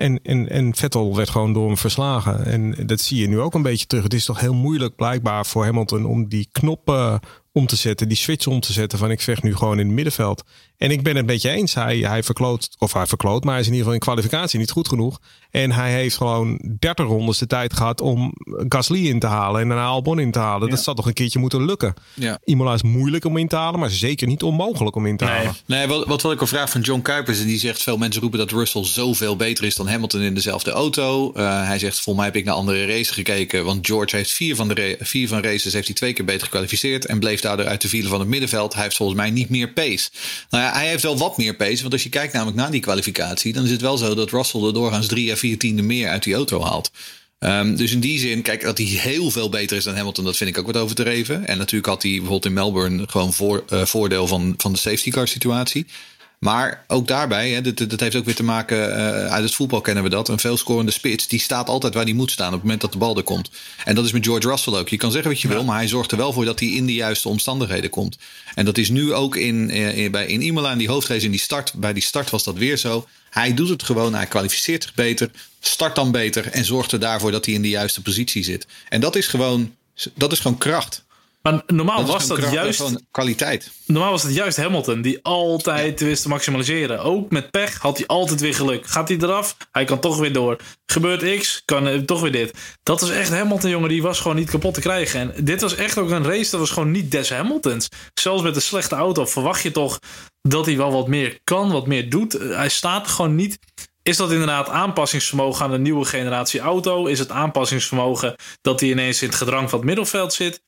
En, en, en Vettel werd gewoon door hem verslagen. En dat zie je nu ook een beetje terug. Het is toch heel moeilijk blijkbaar voor Hamilton om die knoppen om te zetten, die switch om te zetten van ik vecht nu gewoon in het middenveld. En ik ben het een beetje eens. Hij, hij verkloot, of hij verkloot, maar hij is in ieder geval in kwalificatie niet goed genoeg. En hij heeft gewoon 30 rondes de tijd gehad om Gasly in te halen en daarna Albon in te halen. Ja. Dat zal toch een keertje moeten lukken. Ja. Imola is moeilijk om in te halen, maar zeker niet onmogelijk om in te nee. halen. Nee, wat, wat wil ik al vraag van John Kuipers. En die zegt veel mensen roepen dat Russell zoveel beter is dan Hamilton in dezelfde auto. Uh, hij zegt, volgens mij heb ik naar andere races gekeken. Want George heeft vier van de vier van races heeft hij twee keer beter gekwalificeerd. En bleef daardoor uit de file van het middenveld. Hij heeft volgens mij niet meer pace. Nou ja, hij heeft wel wat meer pace. Want als je kijkt namelijk naar die kwalificatie, dan is het wel zo dat Russell er doorgaans drie à vier tiende meer uit die auto haalt. Um, dus in die zin, kijk, dat hij heel veel beter is dan Hamilton, dat vind ik ook wat overdreven. En natuurlijk had hij bijvoorbeeld in Melbourne gewoon voor, uh, voordeel van, van de safety car situatie. Maar ook daarbij, hè, dat, dat heeft ook weer te maken, uh, uit het voetbal kennen we dat. Een veelscorende spits, die staat altijd waar hij moet staan op het moment dat de bal er komt. En dat is met George Russell ook. Je kan zeggen wat je ja. wil, maar hij zorgt er wel voor dat hij in de juiste omstandigheden komt. En dat is nu ook in, in, bij, in Imola, in die hoofdrace, in die start. Bij die start was dat weer zo. Hij doet het gewoon, hij kwalificeert zich beter, start dan beter en zorgt er daarvoor dat hij in de juiste positie zit. En dat is gewoon, dat is gewoon kracht. Maar normaal dat was dat juist. kwaliteit. Normaal was het juist Hamilton die altijd ja. wist te maximaliseren. Ook met pech had hij altijd weer geluk. Gaat hij eraf? Hij kan toch weer door. Gebeurt X? Kan uh, toch weer dit. Dat was echt Hamilton, jongen. Die was gewoon niet kapot te krijgen. En dit was echt ook een race. Dat was gewoon niet des Hamiltons. Zelfs met een slechte auto verwacht je toch dat hij wel wat meer kan, wat meer doet. Hij staat gewoon niet. Is dat inderdaad aanpassingsvermogen aan de nieuwe generatie auto? Is het aanpassingsvermogen dat hij ineens in het gedrang van het middenveld zit?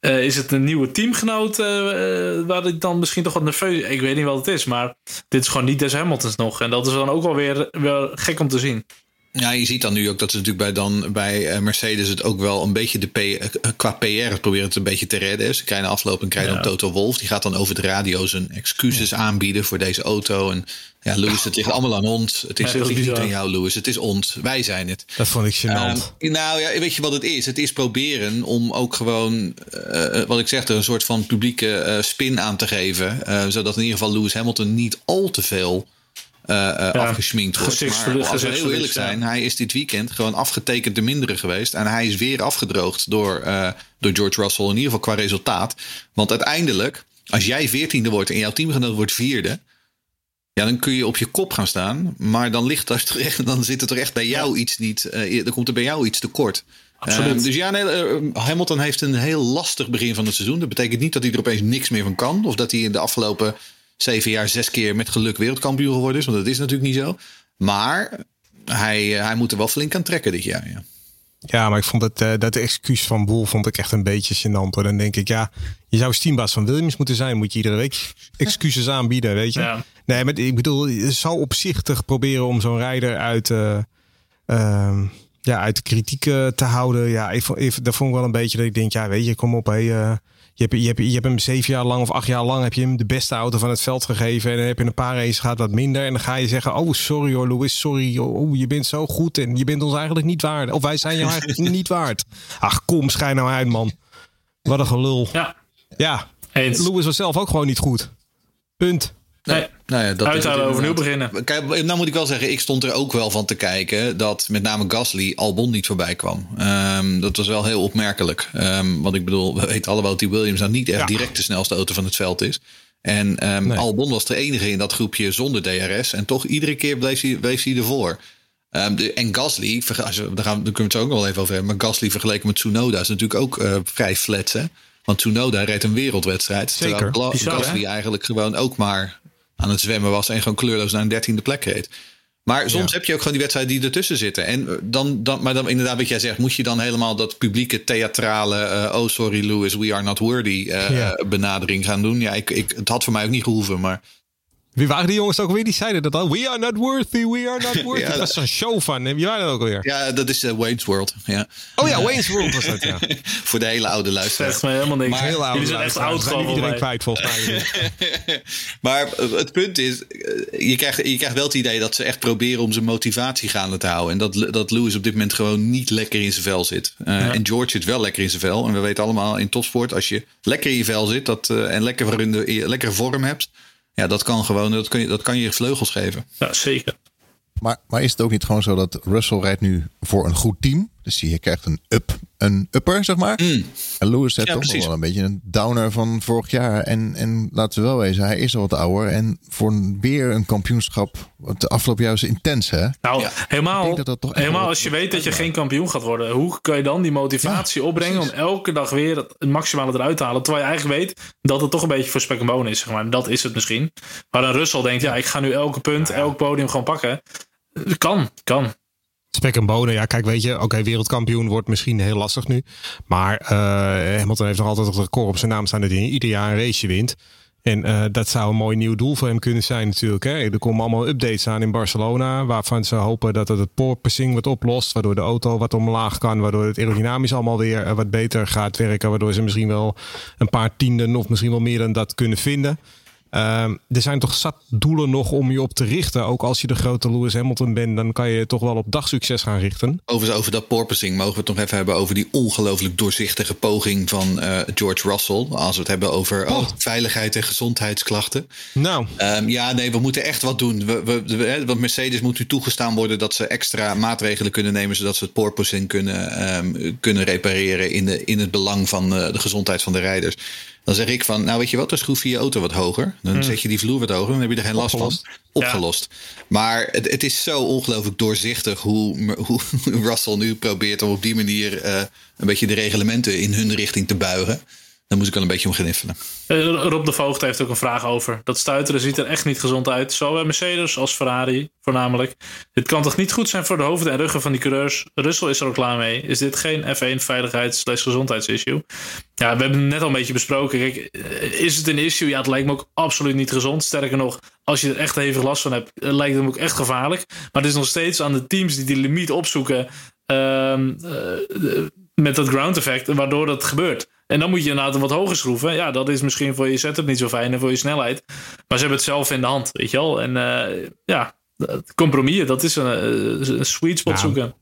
Uh, is het een nieuwe teamgenoot uh, uh, waar ik dan misschien toch wat nerveus... Ik weet niet wat het is, maar dit is gewoon niet des Hamiltons nog. En dat is dan ook wel weer, weer gek om te zien. Ja, je ziet dan nu ook dat ze natuurlijk bij, dan, bij Mercedes het ook wel een beetje de P, qua PR proberen het een beetje te redden. Ze krijgen afloop en krijgen ja. dan Toto Wolf. Die gaat dan over de radio zijn excuses ja. aanbieden voor deze auto. En ja, Lewis, het ligt allemaal aan ons. Het is, ja, het ligt niet aan jou, Lewis. Het is ons. Wij zijn het. Dat vond ik gênant. Uh, nou ja, weet je wat het is? Het is proberen om ook gewoon, uh, wat ik zeg, er een soort van publieke uh, spin aan te geven. zodat in ieder geval Lewis Hamilton niet al te veel ja, afgesminkt wordt. Maar als we heel eerlijk zijn, hij is dit weekend gewoon afgetekend de mindere geweest. En hij is weer afgedroogd door, uh, door George Russell, in ieder geval qua resultaat. Want uiteindelijk, als jij veertiende wordt en jouw teamgenoot wordt vierde. Ja, dan kun je op je kop gaan staan. Maar dan, ligt er toch echt, dan zit er toch echt bij jou ja. iets niet. dan komt er bij jou iets tekort. Absoluut. dus ja, nee, Hamilton heeft een heel lastig begin van het seizoen. Dat betekent niet dat hij er opeens niks meer van kan. Of dat hij in de afgelopen zeven jaar zes keer met geluk wereldkampioen geworden is. Want dat is natuurlijk niet zo. Maar hij, hij moet er wel flink aan trekken dit jaar. Ja, ja maar ik vond het, uh, dat excuus van Boel vond ik echt een beetje gênant. Hoor. Dan denk ik, ja, je zou teambaas van Williams moeten zijn. Moet je iedere week excuses aanbieden, weet je. Ja. Nee, maar ik bedoel, je zou opzichtig proberen om zo'n rijder uit... Uh, uh, ja, uit de kritiek te houden. Ja, ik, ik, dat vond ik wel een beetje dat ik denk, ja, weet je, kom op, hé, je, hebt, je, hebt, je hebt hem zeven jaar lang of acht jaar lang heb je hem de beste auto van het veld gegeven. En dan heb je een paar races gehad wat minder. En dan ga je zeggen, oh sorry hoor Louis, sorry. Oh, je bent zo goed en je bent ons eigenlijk niet waard. Of wij zijn jou eigenlijk niet waard. Ach kom, schijn nou uit man. Wat een gelul. Ja. Ja, Eens. Was zelf ook gewoon niet goed. Punt. Nee. Nou ja, dat Uithalen, is het overnieuw beginnen. Kijk, nou moet ik wel zeggen, ik stond er ook wel van te kijken dat met name Gasly Albon niet voorbij kwam. Ehm, dat was wel heel opmerkelijk. Ehm, want ik bedoel, we weten allemaal dat die Williams nou niet echt Ja. direct de snelste auto van het veld is. En ehm, Nee. Albon was de enige in dat groepje zonder DRS. En toch iedere keer bleef hij, bleef hij ervoor. Ehm, de, en Gasly, verge- als we- daar, gaan, daar kunnen we het zo ook nog wel even over hebben. Maar Gasly vergeleken met Tsunoda is natuurlijk ook eh, vrij flats. Hè? Want Tsunoda reed een wereldwedstrijd. Zeker. Terwijl Gla- Bizar, hè? Gasly eigenlijk gewoon ook maar aan het zwemmen was. En gewoon kleurloos naar een dertiende plek reed. Maar soms heb je ook gewoon die wedstrijden die ertussen zitten. En eh, dan, dan, maar dan inderdaad, wat jij zegt, moet je dan helemaal dat publieke theatrale. eh, oh, sorry, Lewis, we are not worthy. eh, Ja. benadering gaan doen. Ja, ik, ik, het had voor mij ook niet gehoeven. Maar Wie waren die jongens ook weer? Die zeiden dat al. We are not worthy, we are not worthy. Ja, dat is een show van. Wie waren dat ook alweer? ja, dat is eh, Wayne's World. Ja. Oh ja, Wayne's World was dat, ja. voor de hele oude luisteraars. Zegt me helemaal niks. Maar Heel oud. Jullie zijn echt oud gewoon iedereen mij. kwijt volgens mij. Maar eh, het punt is, eh, je krijgt, je krijgt wel het idee dat ze echt proberen om zijn motivatie gaande te houden. En dat, dat Lewis op dit moment gewoon niet lekker in zijn vel zit. Eh, En George zit wel lekker in zijn vel. En we weten allemaal in topsport, als je lekker in je vel zit dat, eh, en lekker in de, lekkere vorm hebt. Ja, dat kan gewoon, dat kan je, dat kan je vleugels geven. Ja, zeker. Maar, maar is het ook niet gewoon zo dat Russell rijdt nu voor een goed team? Dus die krijgt een up, een upper, zeg maar. En Lewis heeft Ja, toch nog wel een beetje een downer van vorig jaar. En, en laten we wel wezen, hij is al wat ouder. En voor weer een kampioenschap, het afgelopen jaar is intens, hè? Nou, Ja. Ik helemaal, denk dat dat toch helemaal wel- als je weet dat je geen kampioen gaat worden. Hoe kan je dan die motivatie opbrengen om elke dag weer het het maximale eruit te halen? Terwijl je eigenlijk weet dat het toch een beetje voor spek en bonen is. Zeg maar. Dat is het misschien. Maar een Russell denkt, ja, ik ga nu elke punt, elk podium gewoon pakken. Kan, kan. Spek en bonen, ja, kijk, weet je, oké, wereldkampioen wordt misschien heel lastig nu. Maar eh Hamilton heeft nog altijd het record op zijn naam staan dat hij ieder jaar een race wint. En eh, dat zou een mooi nieuw doel voor hem kunnen zijn natuurlijk. Hè. Er komen allemaal updates aan in Barcelona. Waarvan ze hopen dat het het porpoising wat oplost. Waardoor de auto wat omlaag kan. Waardoor het aerodynamisch allemaal weer eh, wat beter gaat werken. Waardoor ze misschien wel een paar tienden of misschien wel meer dan dat kunnen vinden. Ehm, er zijn toch zat doelen nog om je op te richten. Ook als je de grote Lewis Hamilton bent, dan kan je toch wel op dagsucces gaan richten. Over, over dat porpoising mogen we het nog even hebben over die ongelooflijk doorzichtige poging van eh, George Russell. Als we het hebben over oh, veiligheid en gezondheidsklachten. Nou, Ehm, ja, nee, we moeten echt wat doen. We, we, want Mercedes moet nu toegestaan worden dat ze extra maatregelen kunnen nemen. zodat ze het porpoising kunnen, ehm, kunnen repareren. In, de, in het belang van eh, de gezondheid van de rijders. Dan zeg ik van, nou weet je wat, dan schroef je je auto wat hoger. Dan zet je die vloer wat hoger, dan heb je er geen last Opgelost. van. Opgelost. Maar het, het is zo ongelooflijk doorzichtig hoe, hoe Russell nu probeert om op die manier eh, een beetje de reglementen in hun richting te buigen. Dan moet ik wel een beetje om gniffelen. Eh, Rob de Voogd heeft ook een vraag over. Dat stuiteren ziet er echt niet gezond uit. Zowel Mercedes als Ferrari voornamelijk. Dit kan toch niet goed zijn voor de hoofden en ruggen van die coureurs? Russell is er ook klaar mee. Is dit geen F1 veiligheids- gezondheidsissue? Ja, we hebben het net al een beetje besproken. Eh, is het een issue? Ja, het lijkt me ook absoluut niet gezond. Sterker nog, als je er echt hevig last van hebt, eh, lijkt het me ook echt gevaarlijk. Maar het is nog steeds aan de teams die die limiet opzoeken. ehm, eh, met dat ground effect, waardoor dat gebeurt. En dan moet je inderdaad wat hoger schroeven. Ja, dat is misschien voor je setup niet zo fijn en voor je snelheid. Maar ze hebben het zelf in de hand, weet je wel. En eh, ja, compromis, dat is een, eh, een sweet spot Nou, zoeken.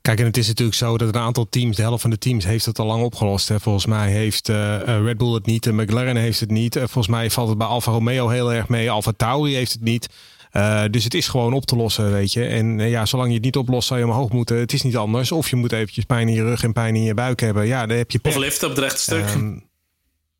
Kijk, en het is natuurlijk zo dat een aantal teams, de helft van de teams, heeft het al lang opgelost. Hè. Volgens mij heeft eh, Red Bull het niet, McLaren heeft het niet. Volgens mij valt het bij Alfa Romeo heel erg mee. Alfa Tauri heeft het niet. Eh, dus het is gewoon op te lossen, weet je. En eh, ja, zolang je het niet oplost, zou je omhoog moeten. Het is niet anders. Of je moet eventjes pijn in je rug en pijn in je buik hebben. Ja, dan heb je Of liften op het rechte stuk.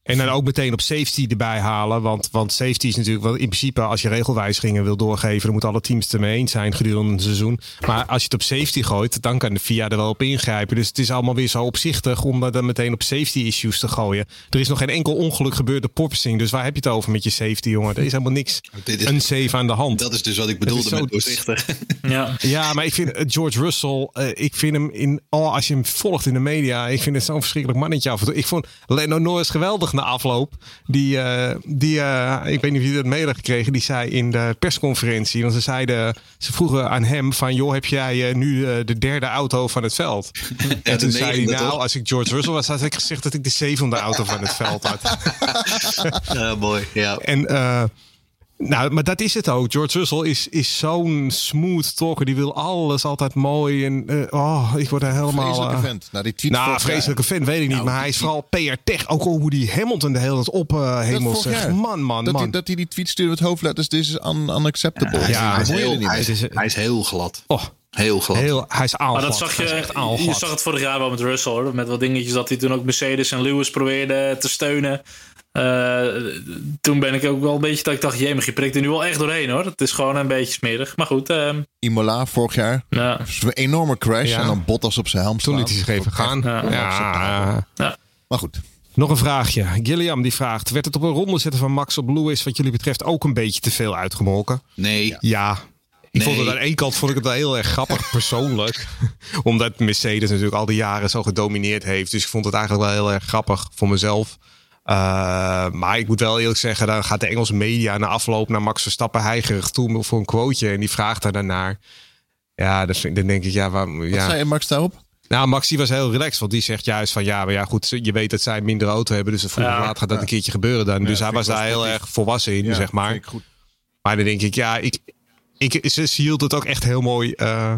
En dan ook meteen op safety erbij halen. Want, want safety is natuurlijk wel in principe als je regelwijzigingen wil doorgeven. Dan moeten alle teams het ermee eens zijn gedurende een seizoen. Maar als je het op safety gooit, dan kan de FIA er wel op ingrijpen. Dus het is allemaal weer zo opzichtig om dat dan meteen op safety issues te gooien. Er is nog geen enkel ongeluk gebeurd op porpoising. Dus waar heb je het over met je safety, jongen? Er is helemaal niks is- unsafe aan de hand. Dat is dus wat ik bedoelde zo- met doorzichtig. Ja. Ja, maar ik vind eh, George Russell, eh, ik vind hem in, oh, als je hem volgt in de media, ik vind het zo'n verschrikkelijk mannetje af en toe. Ik vond Leno Norris geweldig na afloop. Die, eh, die eh, ik weet niet of je dat hebt gekregen, die zei in de persconferentie, want ze zeiden, ze vroegen aan hem van, joh, heb jij eh, nu de derde auto van het veld? en toen zei hij, nou, toch? als ik George Russell was, had ik gezegd dat ik de zevende auto van het veld had. Ja, mooi. Ja. En, eh, Nou, maar dat is het ook. George Russell is, is zo'n smooth talker. Die wil alles altijd mooi. En uh, oh, ik word er helemaal... Vreselijke uh, vent. Nou, die tweet nou vorig jaar- vreselijke fan weet ik niet. Nou, maar hij is vooral PR-tech. Ook al hoe die Hamilton de hele tijd op uh, Dat hemel zegt. jaar. Man, man, dat, man. Hij, dat hij die tweet stuurde met hoofdletters. Dit is un unacceptable. Ja, hij, is heel, niet hij, is, hij is heel glad. oh, Heel glad. heel, hij is aalglad. Maar dat zag je, echt je zag het vorig jaar wel met Russell hoor. Met wat dingetjes dat hij toen ook Mercedes en Lewis probeerde te steunen. Eh, toen ben ik ook wel een beetje dat ik dacht, jee, je prikt er nu wel echt doorheen hoor. Het is gewoon een beetje smerig. Maar goed, ehm, Imola vorig jaar. ja. Dus een enorme crash. Ja. En dan Bottas op zijn helm Toen liet hij zich even gaan. Ja. Ja. ja. Maar goed. Nog een vraagje. Gilliam die vraagt: werd het op een ronde zetten van Max op Lewis wat jullie betreft ook een beetje te veel uitgemolken? Nee, Ja. Ik Nee. vond het aan één kant vond ik het wel heel erg grappig persoonlijk. Omdat Mercedes natuurlijk al die jaren zo gedomineerd heeft. Dus ik vond het eigenlijk wel heel erg grappig voor mezelf. Uh, maar ik moet wel eerlijk zeggen, dan gaat de Engelse media na afloop naar Max Verstappen heigerig toe voor een quoteje. En die vraagt daar daarnaar. Ja, dat vind, dan denk ik, ja, waar, Wat ja. zei je Max daarop? Nou, Max die was heel relaxed, want die zegt juist van ja, maar ja, goed, je weet dat zij minder auto hebben, dus vroeg of Ja. laat gaat dat een keertje gebeuren dan. dus hij was daar heel erg volwassen in, zeg maar. vind ik goed. Maar dan denk ik, ja, ik, ik, ze, ze hield het ook echt heel mooi eh,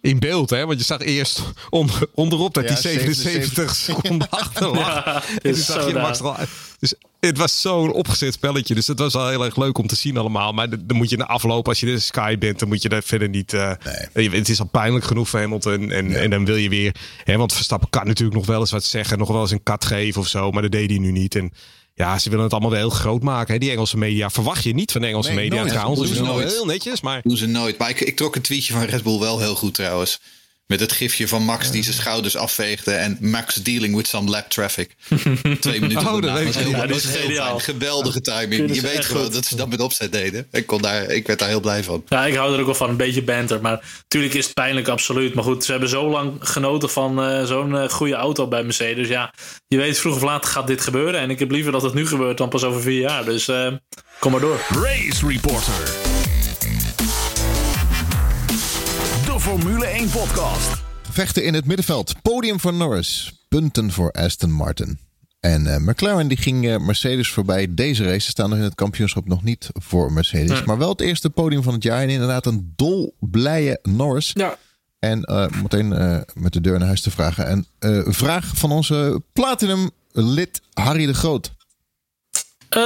in beeld, hè? Want je zag eerst onder, onderop dat Ja, hij 77 77 seconden achter lag. Ja, en is zag je Max al. Dus het was zo'n opgezet spelletje. Dus het was wel heel erg leuk om te zien allemaal. Maar dan moet je na afloop, als je de Sky bent, dan moet je daar verder niet... eh, je- Het is al pijnlijk genoeg voor Hamilton. En, en dan wil je weer... Hè, want Verstappen kan natuurlijk nog wel eens wat zeggen. Nog wel eens een kat geven of zo. Maar dat deed hij nu niet. En ja, ze willen het allemaal wel heel groot maken. Hè? Die Engelse media verwacht je niet van de Engelse Nee, media nooit. trouwens. Doen ze nooit. heel netjes. Maar doen ze nooit. Maar ik, ik trok een tweetje van Red Bull wel heel goed trouwens. Met het gifje van Max die zijn schouders afveegde. En Max dealing with some lap traffic. Twee minuten Oh, dat was heel, niet. Ja, dat die was is heel geniaal. fijn. Geweldige timing. Je weet gewoon goed. dat ze dat met opzet deden. Ik, kon daar, ik werd daar heel blij van. Ja, ik hou er ook wel van, een beetje banter. Maar natuurlijk is het pijnlijk, absoluut. Maar goed, ze hebben zo lang genoten van eh, zo'n eh, goede auto bij Mercedes. Ja, je weet vroeg of laat gaat dit gebeuren. En ik heb liever dat het nu gebeurt dan pas over vier jaar. Dus eh, kom maar door. Race Reporter. Formule 1 podcast. Vechten in het middenveld. Podium voor Norris. Punten voor Aston Martin. En eh, McLaren die ging eh, Mercedes voorbij. Deze race Ze staan nog in het kampioenschap nog niet voor Mercedes. Maar wel het eerste podium van het jaar. En inderdaad een dolblije Norris. Ja. En eh, meteen eh, met de deur naar huis te vragen. En eh, een vraag van onze Platinum lid Harry de Groot. Eh,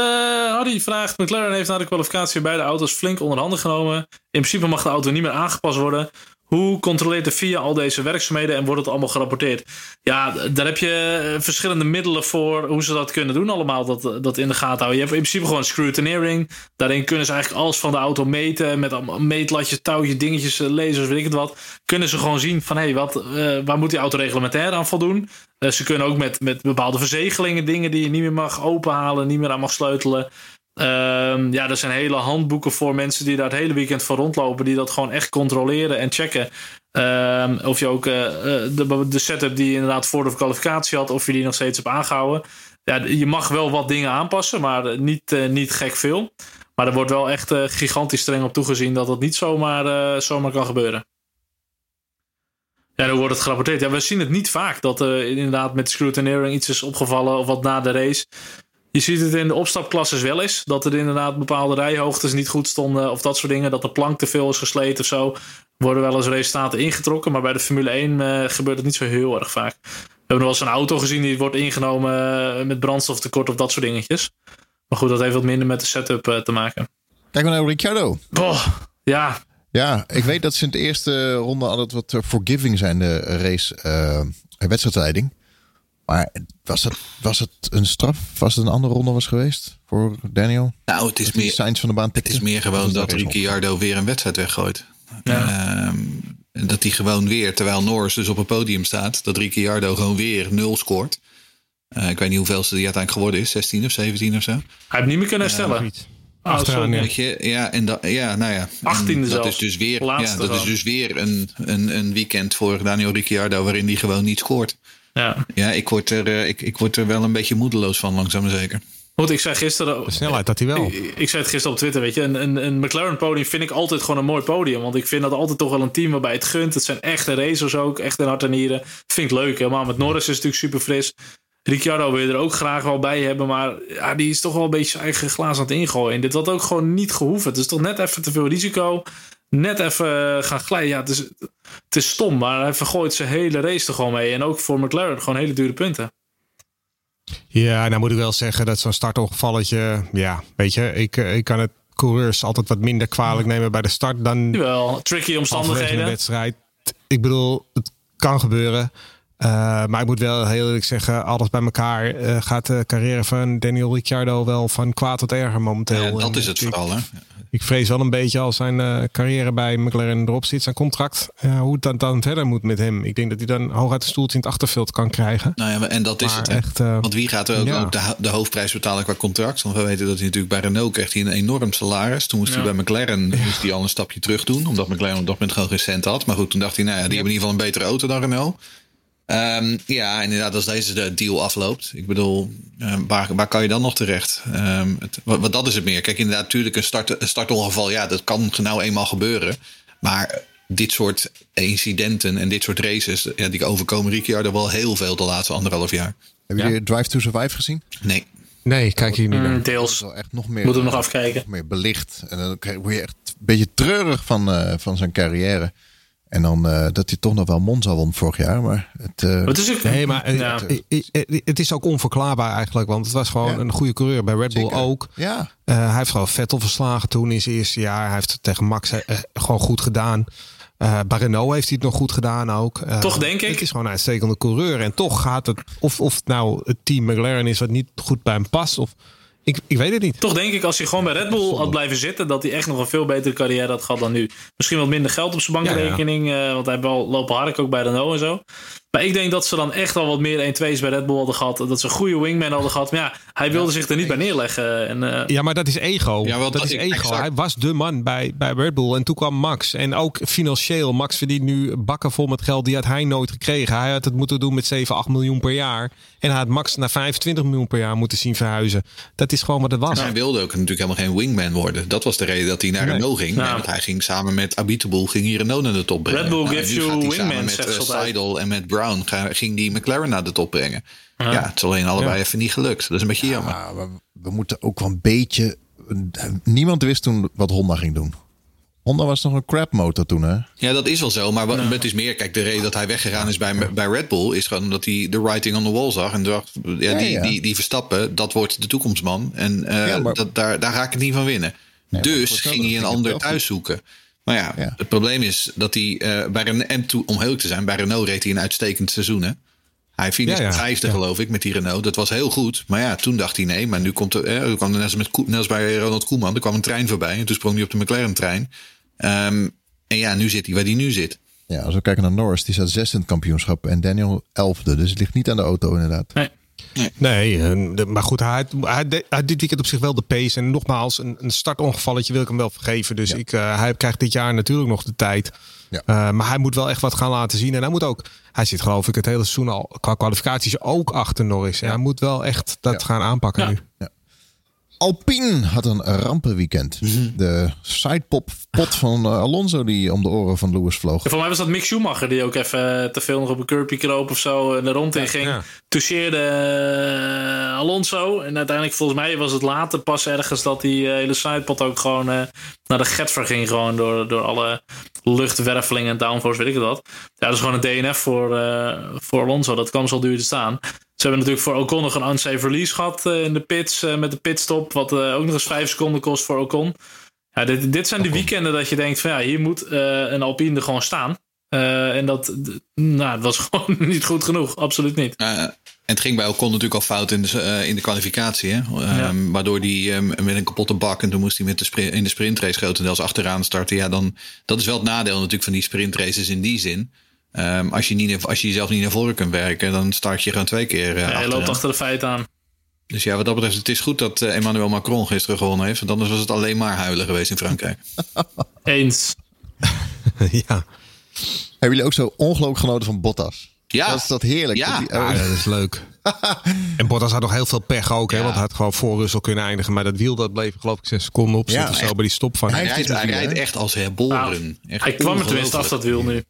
Harry vraagt: McLaren heeft na de kwalificatie beide auto's flink onder handen genomen. In principe mag de auto niet meer aangepast worden. Hoe controleert de FIA al deze werkzaamheden en wordt het allemaal gerapporteerd? Ja, daar heb je eh, verschillende middelen voor hoe ze dat kunnen doen, allemaal dat, dat in de gaten houden. Je hebt in principe gewoon scrutineering. Daarin kunnen ze eigenlijk alles van de auto meten. Met meetlatjes, touwtjes, dingetjes, eh, lasers, weet ik het wat. Kunnen ze gewoon zien van hé, hey, wat, eh, waar moet die auto reglementair aan voldoen? Eh, ze kunnen ook met, met bepaalde verzegelingen dingen die je niet meer mag openhalen, niet meer aan mag sleutelen. Ehm, ja, er zijn hele handboeken voor mensen die daar het hele weekend voor rondlopen, die dat gewoon echt controleren en checken. Ehm, of je ook eh, eh, de, de setup die je inderdaad voor de kwalificatie had, of je die nog steeds hebt aangehouden. Ja, je mag wel wat dingen aanpassen, maar niet, eh, niet gek veel. Maar er wordt wel echt gigantisch streng op toegezien dat dat niet zomaar, zomaar kan gebeuren. Ja, hoe wordt het gerapporteerd? Ja, we zien het niet vaak dat er inderdaad met scrutineering iets is opgevallen of wat na de race. Je ziet het in de opstapklasses wel eens. Dat er inderdaad bepaalde rijhoogtes niet goed stonden of dat soort dingen. Dat de plank te veel is gesleten of zo. Worden wel eens resultaten ingetrokken. Maar bij de Formule 1 eh, gebeurt het niet zo heel erg vaak. We hebben nog wel eens een auto gezien die wordt ingenomen eh, met brandstoftekort of dat soort dingetjes. Maar goed, dat heeft wat minder met de setup eh, te maken. Kijk maar naar Ricciardo. Ja, Ja, ik weet dat ze in de eerste ronde altijd wat forgiving zijn, de race eh, wedstrijdleiding. Maar was het, was het een straf? Was het een andere ronde was geweest voor Daniel? Nou, het is meer, signs van de baan het is meer gewoon dat Ricciardo weer een wedstrijd weggooit. Ehm, en dat hij gewoon weer, terwijl Norris dus op het podium staat, dat Ricciardo gewoon weer nul scoort. Eh, ik weet niet hoeveel ze die uiteindelijk geworden is, 16 of 17 of zo. hij heeft niet meer kunnen herstellen. Niet. Oh, Achteraan, sorry. ja. Weet je, ja, en dat, ja, nou ja. En 18e dat is dus weer, ja, dat is dus weer een, een, een weekend voor Daniel Ricciardo waarin hij gewoon niet scoort. Ja. Ja, ik word, er, eh, ik, ik word er wel een beetje moedeloos van, langzaam maar zeker. Goed, ik zei gisteren. De snelheid had hij wel. Ik, ik zei het gisteren op Twitter, weet je. Een, een, een McLaren podium vind ik altijd gewoon een mooi podium. Want ik vind dat altijd toch wel een team waarbij het gunt. Het zijn echte racers ook, echt in hart en nieren. Dat vind ik leuk. Helemaal met Norris is het natuurlijk super fris. Ricciardo wil je er ook graag wel bij hebben. Maar ja, die is toch wel een beetje zijn eigen glaas aan het ingooien. En dit had ook gewoon niet gehoeven. Het is toch net even te veel risico. Net even gaan glijden. Ja, het is, het is stom. Maar hij vergooit zijn hele race er gewoon mee. En ook voor McLaren gewoon hele dure punten. Ja, nou moet ik wel zeggen dat zo'n startongevalletje... Ja, weet je, ik, ik kan het coureurs altijd wat minder kwalijk nemen bij de start dan... Wel, tricky omstandigheden. wedstrijd. Ik bedoel, het kan gebeuren. Uh, maar ik moet wel heel eerlijk zeggen, alles bij elkaar uh, gaat de carrière van Daniel Ricciardo wel van kwaad tot erger momenteel. Ja, dat is het vooral. Hè? Ik vrees wel een beetje als zijn uh, carrière bij McLaren erop zit, zijn contract, hoe het dan, dan verder moet met hem. Ik denk dat hij dan hooguit de stoeltje in het achterveld kan krijgen. Nou ja, en dat is het. Echt, Want wie gaat er ook, ja. ook de, de, hoofdprijs betalen qua contract? Want we weten dat hij natuurlijk bij Renault krijgt hij een enorm salaris. Toen moest ja. hij bij McLaren moest hij al een stapje terug doen, omdat McLaren op dat moment gewoon geen cent had. Maar goed, toen dacht hij, nou ja, die hebben in ieder geval een betere auto dan Renault. Um, ja, inderdaad, als deze de deal afloopt. Ik bedoel, um, waar, waar kan je dan nog terecht? Um, het, wat, wat, dat is het meer. Kijk, inderdaad, natuurlijk een, start, een startongeval, ja, dat kan nou eenmaal gebeuren. Maar dit soort incidenten en dit soort races, ja, die overkomen Ricciardo wel heel veel de laatste anderhalf jaar. Hebben jullie Drive to Survive gezien? Nee. Nee, kijk hier niet naar. Mm, deels. Echt nog meer, Moeten we nog afkijken. Nog meer belicht. En dan word je echt een beetje treurig van, uh, van zijn carrière. En dan uh, dat hij toch nog wel Monza won vorig jaar. Maar het, uh, het is ook, nee, maar ja. het, het, is ook onverklaarbaar eigenlijk. Want het was gewoon ja. een goede coureur. Bij Red Bull Zeker. ook. Ja. Uh, hij heeft gewoon Vettel verslagen toen in zijn eerste jaar. Hij heeft het tegen Max gewoon goed gedaan. bij Renault heeft hij het nog goed gedaan ook. toch denk ik. Het is gewoon een uitstekende coureur. En toch gaat het, of, of het nou het team McLaren is wat niet goed bij hem past. Of ik, ik weet het niet. Toch denk ik als hij gewoon bij Red Bull had blijven zitten, dat hij echt nog een veel betere carrière had gehad dan nu. Misschien wat minder geld op zijn bankrekening, ja, ja. Uh, want hij heeft wel lopen hark ook bij Renault en zo. Maar ik denk dat ze dan echt al wat meer 1-2's bij Red Bull hadden gehad. Dat ze een goede wingman hadden gehad. Maar ja, hij wilde ja, zich er niet bij neerleggen. En, uh... Ja, maar dat is ego. Ja, dat, dat is ego. Exact. Hij was de man bij, bij Red Bull. En toen kwam Max. En ook financieel. Max verdient nu bakken vol met geld. Die had hij nooit gekregen. Hij had het moeten doen met 7, 8 miljoen per jaar. En hij had Max naar 25 miljoen per jaar moeten zien verhuizen. Dat is gewoon wat het was. En hij wilde ook natuurlijk helemaal geen wingman worden. Dat was de reden dat hij naar nee. Renault ging. Nou. Want hij ging samen met Abiteboul ging hier Renault naar de top brengen. Red Bull nou, gives you wingman. Met uh, Seidel en met Brown ging die McLaren naar de top brengen. Ja, ja het is alleen allebei ja. even niet gelukt. Dat is een beetje jammer. Ja, we, we, moeten ook wel een beetje... Niemand wist toen wat Honda ging doen. Honda was nog een crap motor toen, hè? Ja, dat is wel zo. Maar ja. het is meer... Kijk, de reden dat hij weggegaan is bij, bij Red Bull... is gewoon omdat hij de writing on the wall zag. En dacht, ja, ja, die, ja. Die, die Verstappen, dat wordt de toekomstman. En uh, maar... dat, daar, daar ga ik het niet van winnen. Nee, dus ging hij een ander thuis zoeken. Maar ja, ja, het probleem is dat hij uh, bij Renault, en toe, om heel te zijn, bij Renault reed hij een uitstekend seizoen. Hè? Hij finishte ja, ja. vijfde, ja. geloof ik, met die Renault. Dat was heel goed. Maar ja, toen dacht hij nee. Maar nu komt er, eh, kwam er net als, met, net als bij Ronald Koeman. Er kwam een trein voorbij. En toen sprong hij op de McLaren-trein. Um, en ja, nu zit hij waar hij nu zit. Ja, als we kijken naar Norris, die staat zesde in het kampioenschap. En Daniel elfde. Dus het ligt niet aan de auto, inderdaad. Nee. Nee, nee maar goed, hij, hij, hij, dit weekend op zich wel de pace. En nogmaals, een, een startongevalletje wil ik hem wel vergeven. Dus ja. ik, uh, hij krijgt dit jaar natuurlijk nog de tijd. Ja. Uh, maar hij moet wel echt wat gaan laten zien. En hij moet ook, hij zit geloof ik het hele seizoen al qua kwalificaties ook achter Norris. Ja. Hij moet wel echt dat gaan aanpakken nu. Alpine had een rampenweekend. Mm -hmm. De sidepop pot van uh, Alonso die om de oren van Lewis vloog. Ja, voor mij was dat Mick Schumacher die ook even te veel nog op een curbje kroop of zo en er rond in ging. Ja. Toucheerde uh, Alonso. En uiteindelijk volgens mij was het later pas ergens dat die uh, hele sidepot ook gewoon naar de getver ging. Gewoon door, door alle luchtwervelingen en downforce, weet ik wat. Ja, dat is gewoon een DNF voor, voor Alonso. Dat kan zo duur te staan. Ze hebben natuurlijk voor Ocon nog een unsafe release gehad uh, in de pits uh, met de pitstop. Wat uh, ook nog eens 5 seconden kost voor Ocon. Ja, dit, dit zijn Ocon. de weekenden dat je denkt van ja, hier moet een Alpine er gewoon staan. en dat, nou, dat was gewoon niet goed genoeg. Absoluut niet. en het ging bij Ocon natuurlijk al fout in de, in de kwalificatie. Hè? Ja. Um, waardoor hij um, met een kapotte bak en toen moest hij met de sprint, in de sprintrace grotendeels achteraan starten. Ja, dan, dat is wel het nadeel natuurlijk van die sprintraces in die zin. Um, als, je niet, als je jezelf niet naar voren kunt werken, dan start je gewoon twee keer. Uh, ja, je loopt achter de feiten aan. Dus ja, wat dat betreft, het is goed dat uh, Emmanuel Macron gisteren gewonnen heeft. Want anders was het alleen maar huilen geweest in Frankrijk. Eens. ja. Hebben jullie ook zo ongelooflijk genoten van Bottas? Ja. Dat is dat heerlijk. Ja, dat, die, oh. ja, dat is leuk. en Bottas had nog heel veel pech ook. Ja. Hè, want hij had gewoon voor Russell kunnen eindigen. Maar dat wiel dat bleef geloof ik zes seconden op zitten. Ja, zo bij die stop van. Hij, hij, rijdt, hij rijdt echt als herboren. Nou, hij kwam er tenminste af dat wiel nu.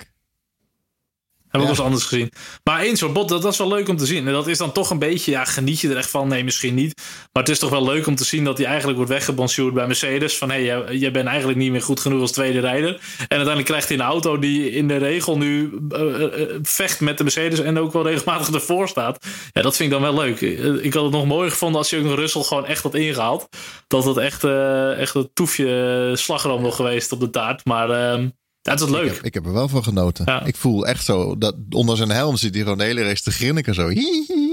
We ook wel eens anders gezien. Maar één soort bot, dat, dat is wel leuk om te zien. En dat is dan toch een beetje, ja, geniet je er echt van? Nee, misschien niet. Maar het is toch wel leuk om te zien dat hij eigenlijk wordt weggebonsuurd bij Mercedes. Van, hé, hey, jij, bent eigenlijk niet meer goed genoeg als tweede rijder. En uiteindelijk krijgt hij een auto die in de regel nu uh, vecht met de Mercedes en ook wel regelmatig ervoor staat. Ja, dat vind ik dan wel leuk. Ik had het nog mooier gevonden als je ook een Russell gewoon echt had ingehaald. Dat het echt, echt een toefje slagroom nog geweest op de taart. Maar ehm, dat is leuk. Ik heb, er wel van genoten. Ik voel echt zo dat onder zijn helm zit hij gewoon de hele race te grinniken zo.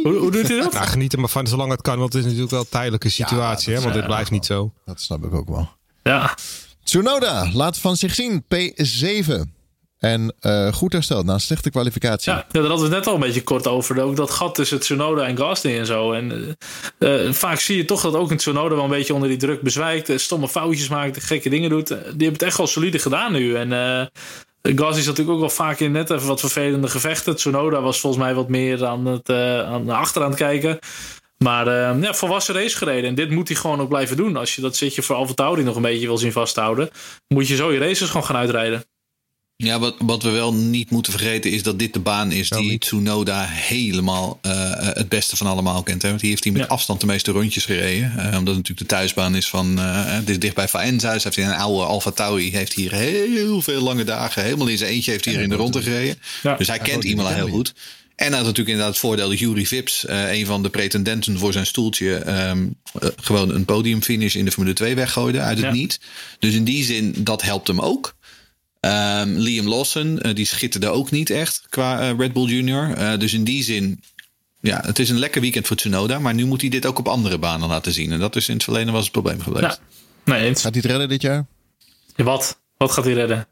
Hoe, hoe doet hij dat? Nou, geniet er maar van zolang het kan, want het is natuurlijk wel een tijdelijke situatie. hè? Want dit blijft niet zo. Dat snap ik ook wel. Ja. Tsunoda laat van zich zien. P7. En uh, goed hersteld na een slechte kwalificatie. Ja, daar hadden we net al een beetje kort over. Ook dat gat tussen Tsunoda en Gasly en zo. En uh, vaak zie je toch dat ook een Tsunoda wel een beetje onder die druk bezwijkt. Stomme foutjes maakt, gekke dingen doet. Die hebben het echt wel solide gedaan nu. En Gasly is natuurlijk ook wel vaak in net even wat vervelende gevechten. Tsunoda was volgens mij wat meer aan het, aan naar achter aan het kijken. Maar ja, volwassen race gereden. En dit moet hij gewoon ook blijven doen. Als je dat zitje voor Alfa Tauri nog een beetje wil zien vasthouden, moet je zo je races gewoon gaan uitrijden. Ja, wat, wat we wel niet moeten vergeten is dat dit de baan is die Tsunoda helemaal uh, het beste van allemaal kent. Hè? Want die heeft hij met afstand de meeste rondjes gereden. Uh, omdat het natuurlijk de thuisbaan is van, uh, dit is dicht bij Faenza. Dus heeft hij een oude Alfa Tauri. Heeft hier heel veel lange dagen, helemaal in zijn eentje heeft hij hier in de ronde gereden. Ja. Dus hij kent Imola heel goed. En hij had natuurlijk inderdaad het voordeel dat Jury Vips, een van de pretendenten voor zijn stoeltje, um, gewoon een podiumfinish in de Formule 2 weggooide uit het ja. niet. Dus in die zin, dat helpt hem ook. Um, Liam Lawson, uh, die schitterde ook niet echt qua uh, Red Bull Junior. Uh, dus in die zin, ja, het is een lekker weekend voor Tsunoda. Maar nu moet hij dit ook op andere banen laten zien. En dat is in het verleden was het probleem geweest. Ja. Nee, eens. Gaat hij het redden dit jaar? Ja, wat? Wat gaat hij redden?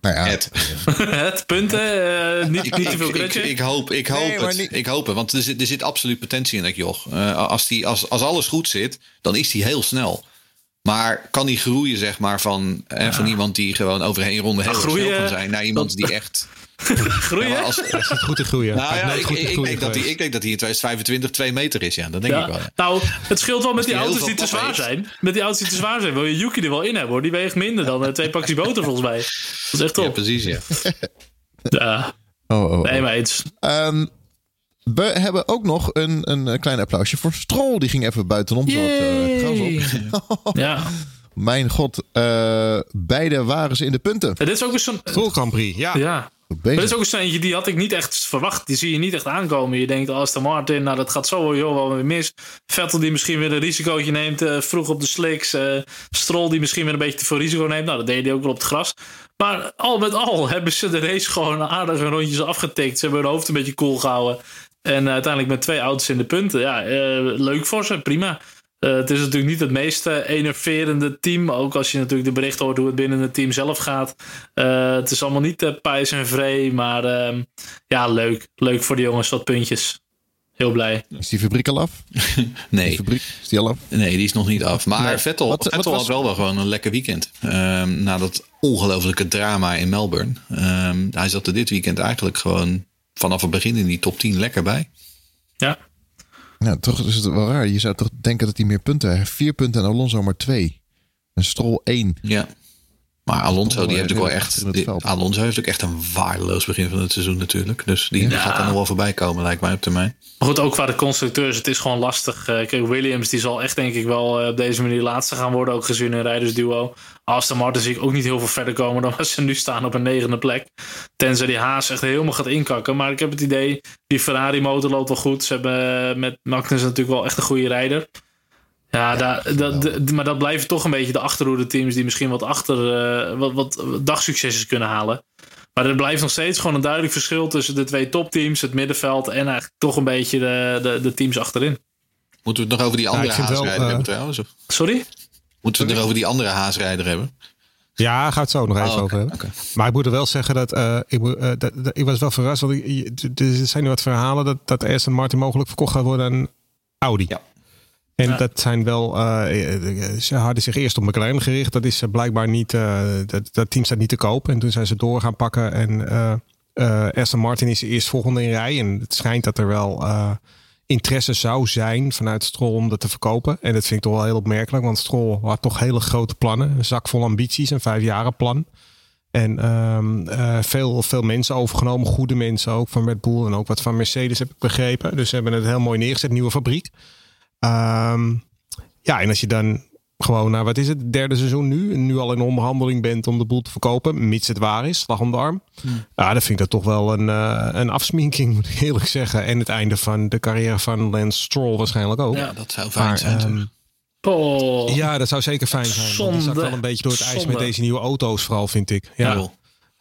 Nou ja, het. het punten, niet, niet te veel ik, ik, ik, hoop, ik hoop nee, het. Niet... Ik hoop het, want er zit, er zit absoluut potentie in dat joch. als, die, als, als alles goed zit, dan is hij heel snel. Maar kan die groeien, zeg maar, van, ja. van iemand die gewoon over één ronde heel groeien, snel kan zijn, naar iemand die echt. groeien? Ja, als, is het goed te groeien? Nou ja, ik, ik, ik, denk dat die, ik denk dat hij in 2025 2 meter is. Ja, dat denk ja. ik wel. Nou, het scheelt wel met die auto's die te zwaar heeft. zijn. Met die auto's die te zwaar zijn wil je Yuki er wel in hebben hoor. Die weegt minder dan uh, twee pakjes boter volgens mij. Dat is echt top. Ja, precies ja. ja. Oh, oh, oh. Nee, maar. Um, we hebben ook nog een, een klein applausje voor Stroll. Die ging even buitenom. Zat, op. ja. Mijn god, uh, beide waren ze in de punten. Ja, dit is ook zo'n... Stroll Grand Prix, ja. ja. Maar dit is ook een eentje die had ik niet echt verwacht. Die zie je niet echt aankomen. Je denkt, Aston Martin, nou dat gaat zo joh, wel weer mis. Vettel die misschien weer een risicootje neemt uh, vroeg op de slicks. Uh, Stroll die misschien weer een beetje te veel risico neemt. Nou, dat deed hij ook wel op het gras. Maar al met al hebben ze de race gewoon aardige rondjes afgetikt. Ze hebben hun hoofd een beetje cool gehouden. En uiteindelijk met twee auto's in de punten. Ja, uh, leuk voor ze, prima. Uh, het is natuurlijk niet het meest enerverende team. Ook als je natuurlijk de berichten hoort hoe het binnen het team zelf gaat. Uh, het is allemaal niet uh, pijs en vree. Maar ehm, ja, leuk. Leuk voor de jongens, wat puntjes. Heel blij. Is die fabriek al af? nee. Die fabriek, is die al af? Nee, die is nog niet af. Maar nee. Vettel, wat, Vettel wat was... had wel wel gewoon een lekker weekend. Um, na dat ongelofelijke drama in Melbourne. Um, hij zat er dit weekend eigenlijk gewoon vanaf het begin in die top 10 lekker bij. Ja. Ja, toch is het wel raar. Je zou toch denken dat hij meer punten heeft. Vier punten en Alonso maar twee. En Stroll één. Ja. Maar Alonso, die heeft ook wel echt. Die, Alonso heeft ook echt een waardeloos begin van het seizoen natuurlijk. Dus die, ja. gaat er nog wel voorbij komen, lijkt mij op termijn. Maar goed, ook qua de constructeurs, het is gewoon lastig. Uh, kijk, Williams die zal echt denk ik wel uh, op deze manier laatste gaan worden, ook gezien een rijdersduo. Aston Martin zie ik ook niet heel veel verder komen dan waar ze nu staan op een negende plek. Tenzij die Haas echt helemaal gaat inkakken. Maar ik heb het idee, die Ferrari motor loopt wel goed. Ze hebben uh, met Magnus natuurlijk wel echt een goede rijder. Ja, ja dat, dat, maar dat blijven toch een beetje de achterhoede teams die misschien wat achter uh, wat, wat dagsuccessen kunnen halen. Maar er blijft nog steeds gewoon een duidelijk verschil tussen de twee topteams, het middenveld en eigenlijk toch een beetje de, de, de teams achterin. Moeten we het nog over die andere ja, haasrijder wel, uh, hebben trouwens? Of? Sorry? Moeten we het nog over die andere haasrijder hebben? Ja, gaat het zo nog even oh, okay, over hebben. Okay. Maar ik moet er wel zeggen dat, uh, ik, uh, dat, dat, ik was wel verrast. Want ik, er zijn nu wat verhalen dat, dat Aston Martin mogelijk verkocht gaat worden aan Audi. Ja. En ja. dat zijn wel, uh, ze hadden zich eerst op McLaren gericht. Dat is blijkbaar niet, uh, dat, dat team staat niet te koop. En toen zijn ze door gaan pakken. En Aston Martin is eerst volgende in rij. En het schijnt dat er wel interesse zou zijn vanuit Stroll om dat te verkopen. En dat vind ik toch wel heel opmerkelijk. Want Stroll had toch hele grote plannen. Een zak vol ambities, een vijfjaren plan. En ehm, eh, veel, veel mensen overgenomen, goede mensen ook van Red Bull en ook wat van Mercedes heb ik begrepen. Dus ze hebben het heel mooi neergezet, nieuwe fabriek. Ehm, ja, en als je dan gewoon naar, wat is het, het derde seizoen nu, en nu al in onderhandeling bent om de boel te verkopen, mits het waar is, slag om de arm. Ja, dan vind ik dat toch wel een, eh, een afsminking, moet ik eerlijk zeggen. En het einde van de carrière van Lance Stroll waarschijnlijk ook. Ja, Dat zou fijn Maar, zijn. Oh. ja, dat zou zeker fijn zijn. want Die zakt Zonde. wel een beetje door het ijs met Zonde. deze nieuwe auto's, vooral vind ik. Ja.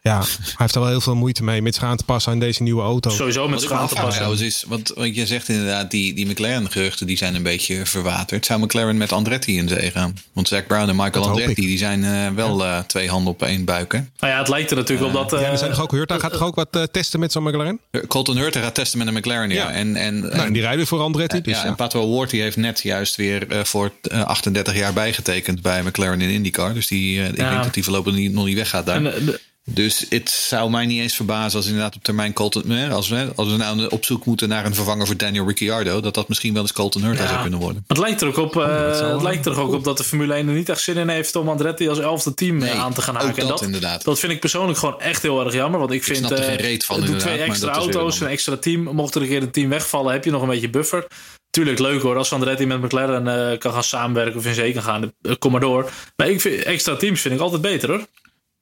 Ja. hij heeft er wel heel veel moeite mee met zich aan te passen aan deze nieuwe auto's. Sowieso met schaam te passen. trouwens is, want, want je zegt inderdaad, die, die McLaren-geruchten die zijn een beetje verwaterd. Zou McLaren met Andretti in zee gaan? Want Zack Brown en Michael Andretti die zijn eh, wel eh, twee handen op één buik. Hè? Nou ja, het lijkt er natuurlijk op dat... Ja, eh, er zijn toch ook Hurta gaat toch ook wat eh, testen met zo'n McLaren? Colton Hurter gaat testen met een McLaren, ja. Ja. En, en, nou, en die rijden voor Andretti. Dus ja, ja, en Pato Ward die heeft net juist weer eh, voor eh, 38 jaar bijgetekend bij McLaren in IndyCar. Dus die, eh, ik Ja. denk dat die voorlopig niet, nog niet weggaat daar. en, eh, de- Dus het zou mij niet eens verbazen als inderdaad op termijn Colton... eh, Als we, als we nou op zoek moeten naar een vervanger voor Daniel Ricciardo... dat dat misschien wel eens Colton Hurter zou kunnen worden. Het lijkt er ook op, eh, dat zou- het lijkt er ook op dat de Formule 1 er niet echt zin in heeft om Andretti als elfde team eh, Nee, aan te gaan ook haken. En dat inderdaad. dat vind ik persoonlijk gewoon echt heel erg jammer. Want ik vind, snap er eh, geen reet van doe twee extra dat auto's, een extra team. Mocht er een keer een team wegvallen, heb je nog een beetje buffer. Tuurlijk leuk hoor, als Andretti met McLaren eh, kan gaan samenwerken of in zee kan gaan. kom maar door. Maar ik vind, extra teams vind ik altijd beter hoor.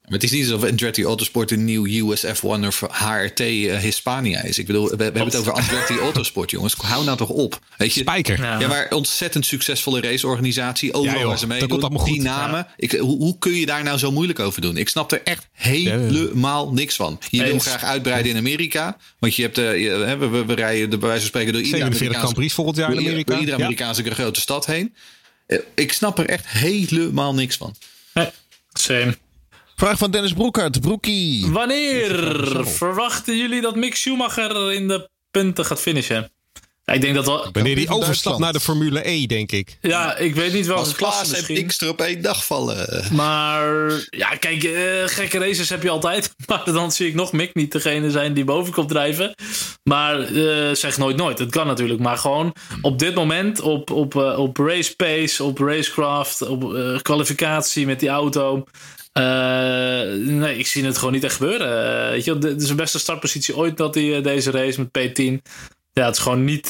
Maar het is niet alsof Andretti Autosport een nieuw USF1 of HRT Hispania is. Ik bedoel, we, we hebben het over Andretti Autosport, jongens. Hou nou toch op. Weet je? Spijker. Ja. Ja, maar ontzettend succesvolle raceorganisatie. Overal Ja, joh, waar ze dat meedoen. komt allemaal goed. Die namen. Ik, hoe, hoe kun je daar nou zo moeilijk over doen? Ik snap er echt helemaal niks van. Je wil graag uitbreiden in Amerika. Want je hebt, eh, je- hè, we, we, we rijden de bij wijze van spreken door iedere 47 Grand Prix volgend jaar in Amerika. Door iedere Ja. Amerikaanse grote stad heen. Eh, Ik snap er echt helemaal niks van. Nee, same. Vraag van Dennis Broekhart. Broekie. Wanneer verwachten jullie dat Mick Schumacher in de punten gaat finishen? Ja, ik denk dat wel. Wanneer die overstapt naar de Formule E, denk ik. Ja, ik weet niet welke Als klasse Klaas en misschien. X er op één dag vallen. Maar ja, kijk, eh, gekke races heb je altijd. Maar dan zie ik nog Mick niet degene zijn die boven komt drijven. Maar eh, zeg nooit nooit. Het kan natuurlijk. Maar gewoon op dit moment, op, op, eh, op race pace, op racecraft, op kwalificatie met die auto. Eh, nee, ik zie het gewoon niet echt gebeuren. Eh, weet je, dit is de beste startpositie ooit dat hij eh, deze race met P10. Ja, het is gewoon niet,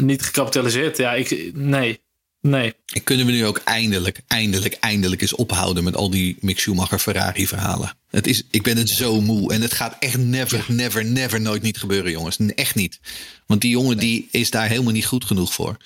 niet gecapitaliseerd. Ja, ik, nee. Nee. En kunnen we nu ook eindelijk, eindelijk, eindelijk eens ophouden met al die Mick Schumacher Ferrari verhalen. Het is, ik ben het zo moe en het gaat echt never, never, never nooit niet gebeuren jongens. Echt niet. Want die jongen die is daar helemaal niet goed genoeg voor.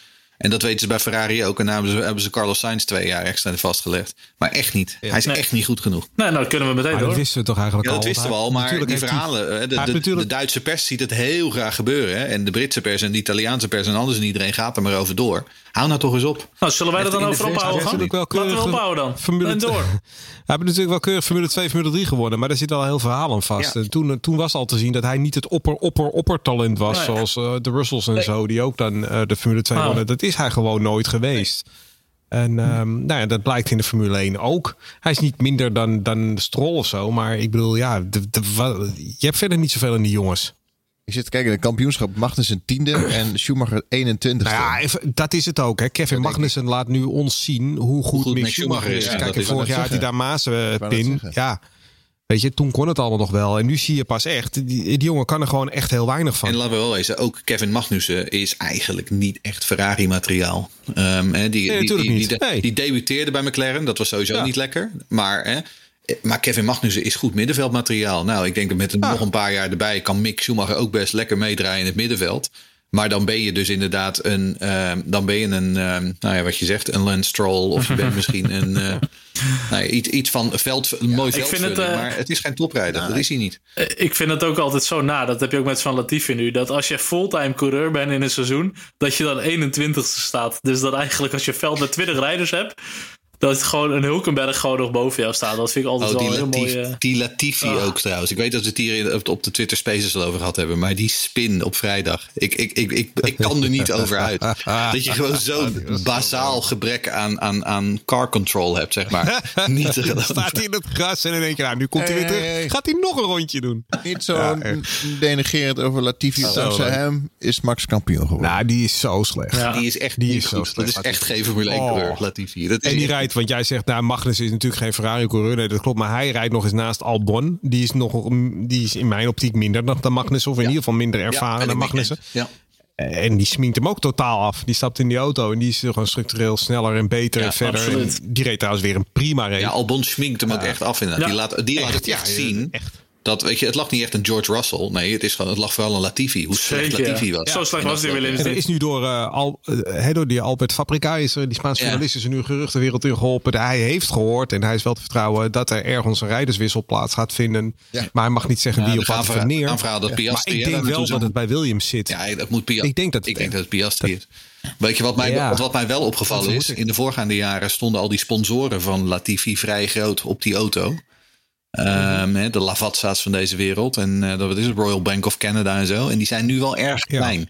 En dat weten ze bij Ferrari ook. En daar hebben ze, hebben ze Carlos Sainz twee jaar extra vastgelegd. Maar echt niet. Hij is Nee. echt niet goed genoeg. Nou, nou kunnen we meteen Maar door. dat wisten we toch eigenlijk Ja, al. dat wisten we al, maar natuurlijk die verhalen, de, de, natuurlijk- de Duitse pers ziet het heel graag gebeuren. Hè? En de Britse pers en de Italiaanse pers en alles en iedereen gaat er maar over door. Hou nou toch eens op. Nou, zullen wij er dan over ophouden? gaan? wel Laten we ophouden dan. Formule en door. Hij heeft natuurlijk wel keurig Formule 2, Formule 3 gewonnen. Maar daar zit al heel verhaal aan vast. Ja. En toen, toen was al te zien dat hij niet het opper, opper, opper talent was. Nee. Zoals eh, de Russells en zo. Die ook dan eh, de Formule 2 Ah. wonnen. Dat is hij gewoon nooit geweest. En ehm, nou ja, dat blijkt in de Formule 1 ook. Hij is niet minder dan, dan Stroll of zo. Maar ik bedoel, ja, de, de- wa- je hebt verder niet zoveel in die jongens. Ik zit te kijken, de kampioenschap Magnussen tiende en Schumacher 21ste. Nou ja, even- dat is het ook. Hè. Kevin Magnussen laat nu ons zien hoe goed, goed Mick Schumacher Schumacher is. is. Ja, Kijk, vorig jaar had hij daar Maas-pin. zeggen. ja, weet je, toen kon het allemaal nog wel. En nu zie je pas echt, die, die jongen kan er gewoon echt heel weinig van. En laten we wel wezen, ook Kevin Magnussen is eigenlijk niet echt Ferrari-materiaal. Ehm, hè, die, die, natuurlijk die, niet. Die, Nee. die debuteerde bij McLaren, dat was sowieso Ja. niet lekker. Maar, hè, maar Kevin Magnussen is goed middenveldmateriaal. Nou, ik denk dat met nog een paar jaar erbij kan Mick Schumacher ook best lekker meedraaien in het middenveld. Maar dan ben je dus inderdaad een, ehm, dan ben je een, ehm, nou ja, wat je zegt, een Lance Stroll. Of je bent misschien een, eh, nou ja, iets, iets van veld, een mooi het, eh, maar het is geen toprijder, dat is hij niet. Eh, Ik vind het ook altijd zo na. Dat heb je ook met Van Latifi nu. Dat als je fulltime coureur bent in een seizoen, dat je dan 21ste staat. Dus dat eigenlijk als je veld met 20 rijders hebt, dat gewoon een Hulkenberg gewoon nog boven jou staat. Dat vind ik altijd Oh, wel die, heel mooi. die Latifi Ah. ook trouwens. Ik weet dat we het hier in- op, de Twitter Spaces al over gehad hebben. Maar die spin op vrijdag. Ik, ik, ik, ik, ik kan er niet over uit. Dat je gewoon zo'n bazaal gebrek aan, aan, aan car control hebt, zeg maar. niet te geloven. staat hij in het gras en dan denk je, nou, nu komt hij Hey, weer terug. hey, hey. Gaat hij nog een rondje doen? Niet zo Ja, denigerend over Latifi. Dankzij hem is Max kampioen geworden. Nou, die is zo slecht. Ja. Die is echt Die is zo goed. Dat slecht, is echt geen Formule 1 coureur, Oh. Latifi. Dat is En die echt rijdt. Want jij zegt, nou, Magnus is natuurlijk geen Ferrari-coureur. Nee, dat klopt. Maar hij rijdt nog eens naast Albon. Die is, nog, die is in mijn optiek minder dan, dan Magnus. Of in ieder geval minder ervaren dan Magnussen. Ja. En die sminkt hem ook totaal af. Die stapt in die auto en die is gewoon structureel sneller en beter en verder. En die reed trouwens weer een prima race. Ja, Albon sminkt hem ook echt af inderdaad. Die laat, die laat het echt zien. Echt. Dat, weet je, het lag niet echt een George Russell. Nee, het, is gewoon, het lag vooral een Latifi. Hoe slecht Zeker, Latifi ja. was. Zo slecht was die Williams En er is nu door, eh, Al, eh, door die Albert Fabrica, is er, die Spaanse Ja. journalist, is er nu een geruchtenwereld in geholpen. Hij heeft gehoord en hij is wel te vertrouwen dat er ergens een rijderswissel plaats gaat vinden. Ja. Maar hij mag niet zeggen Ja, wie de op wat aanvraag- dat Maar ik denk wel dat het bij Williams zit. Ja, dat moet Piastri. Ik denk dat het- ik denk dat het Piastri is. Weet je wat mij, Ja. wat, mij wel opgevallen is? In de voorgaande jaren stonden al die sponsoren van Latifi vrij groot op die auto. Ehm, de Lavazza's van deze wereld. En eh, dat wat is het, Royal Bank of Canada en zo. En die zijn nu wel erg Ja. klein.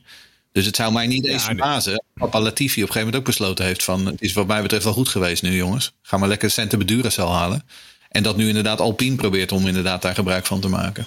Dus het zou mij niet eens Ja, nee. verbazen. Papa Latifi op een gegeven moment ook besloten heeft van... het is wat mij betreft wel goed geweest nu jongens. Ga maar lekker centen Beduracell halen. En dat nu inderdaad Alpine probeert om inderdaad daar gebruik van te maken.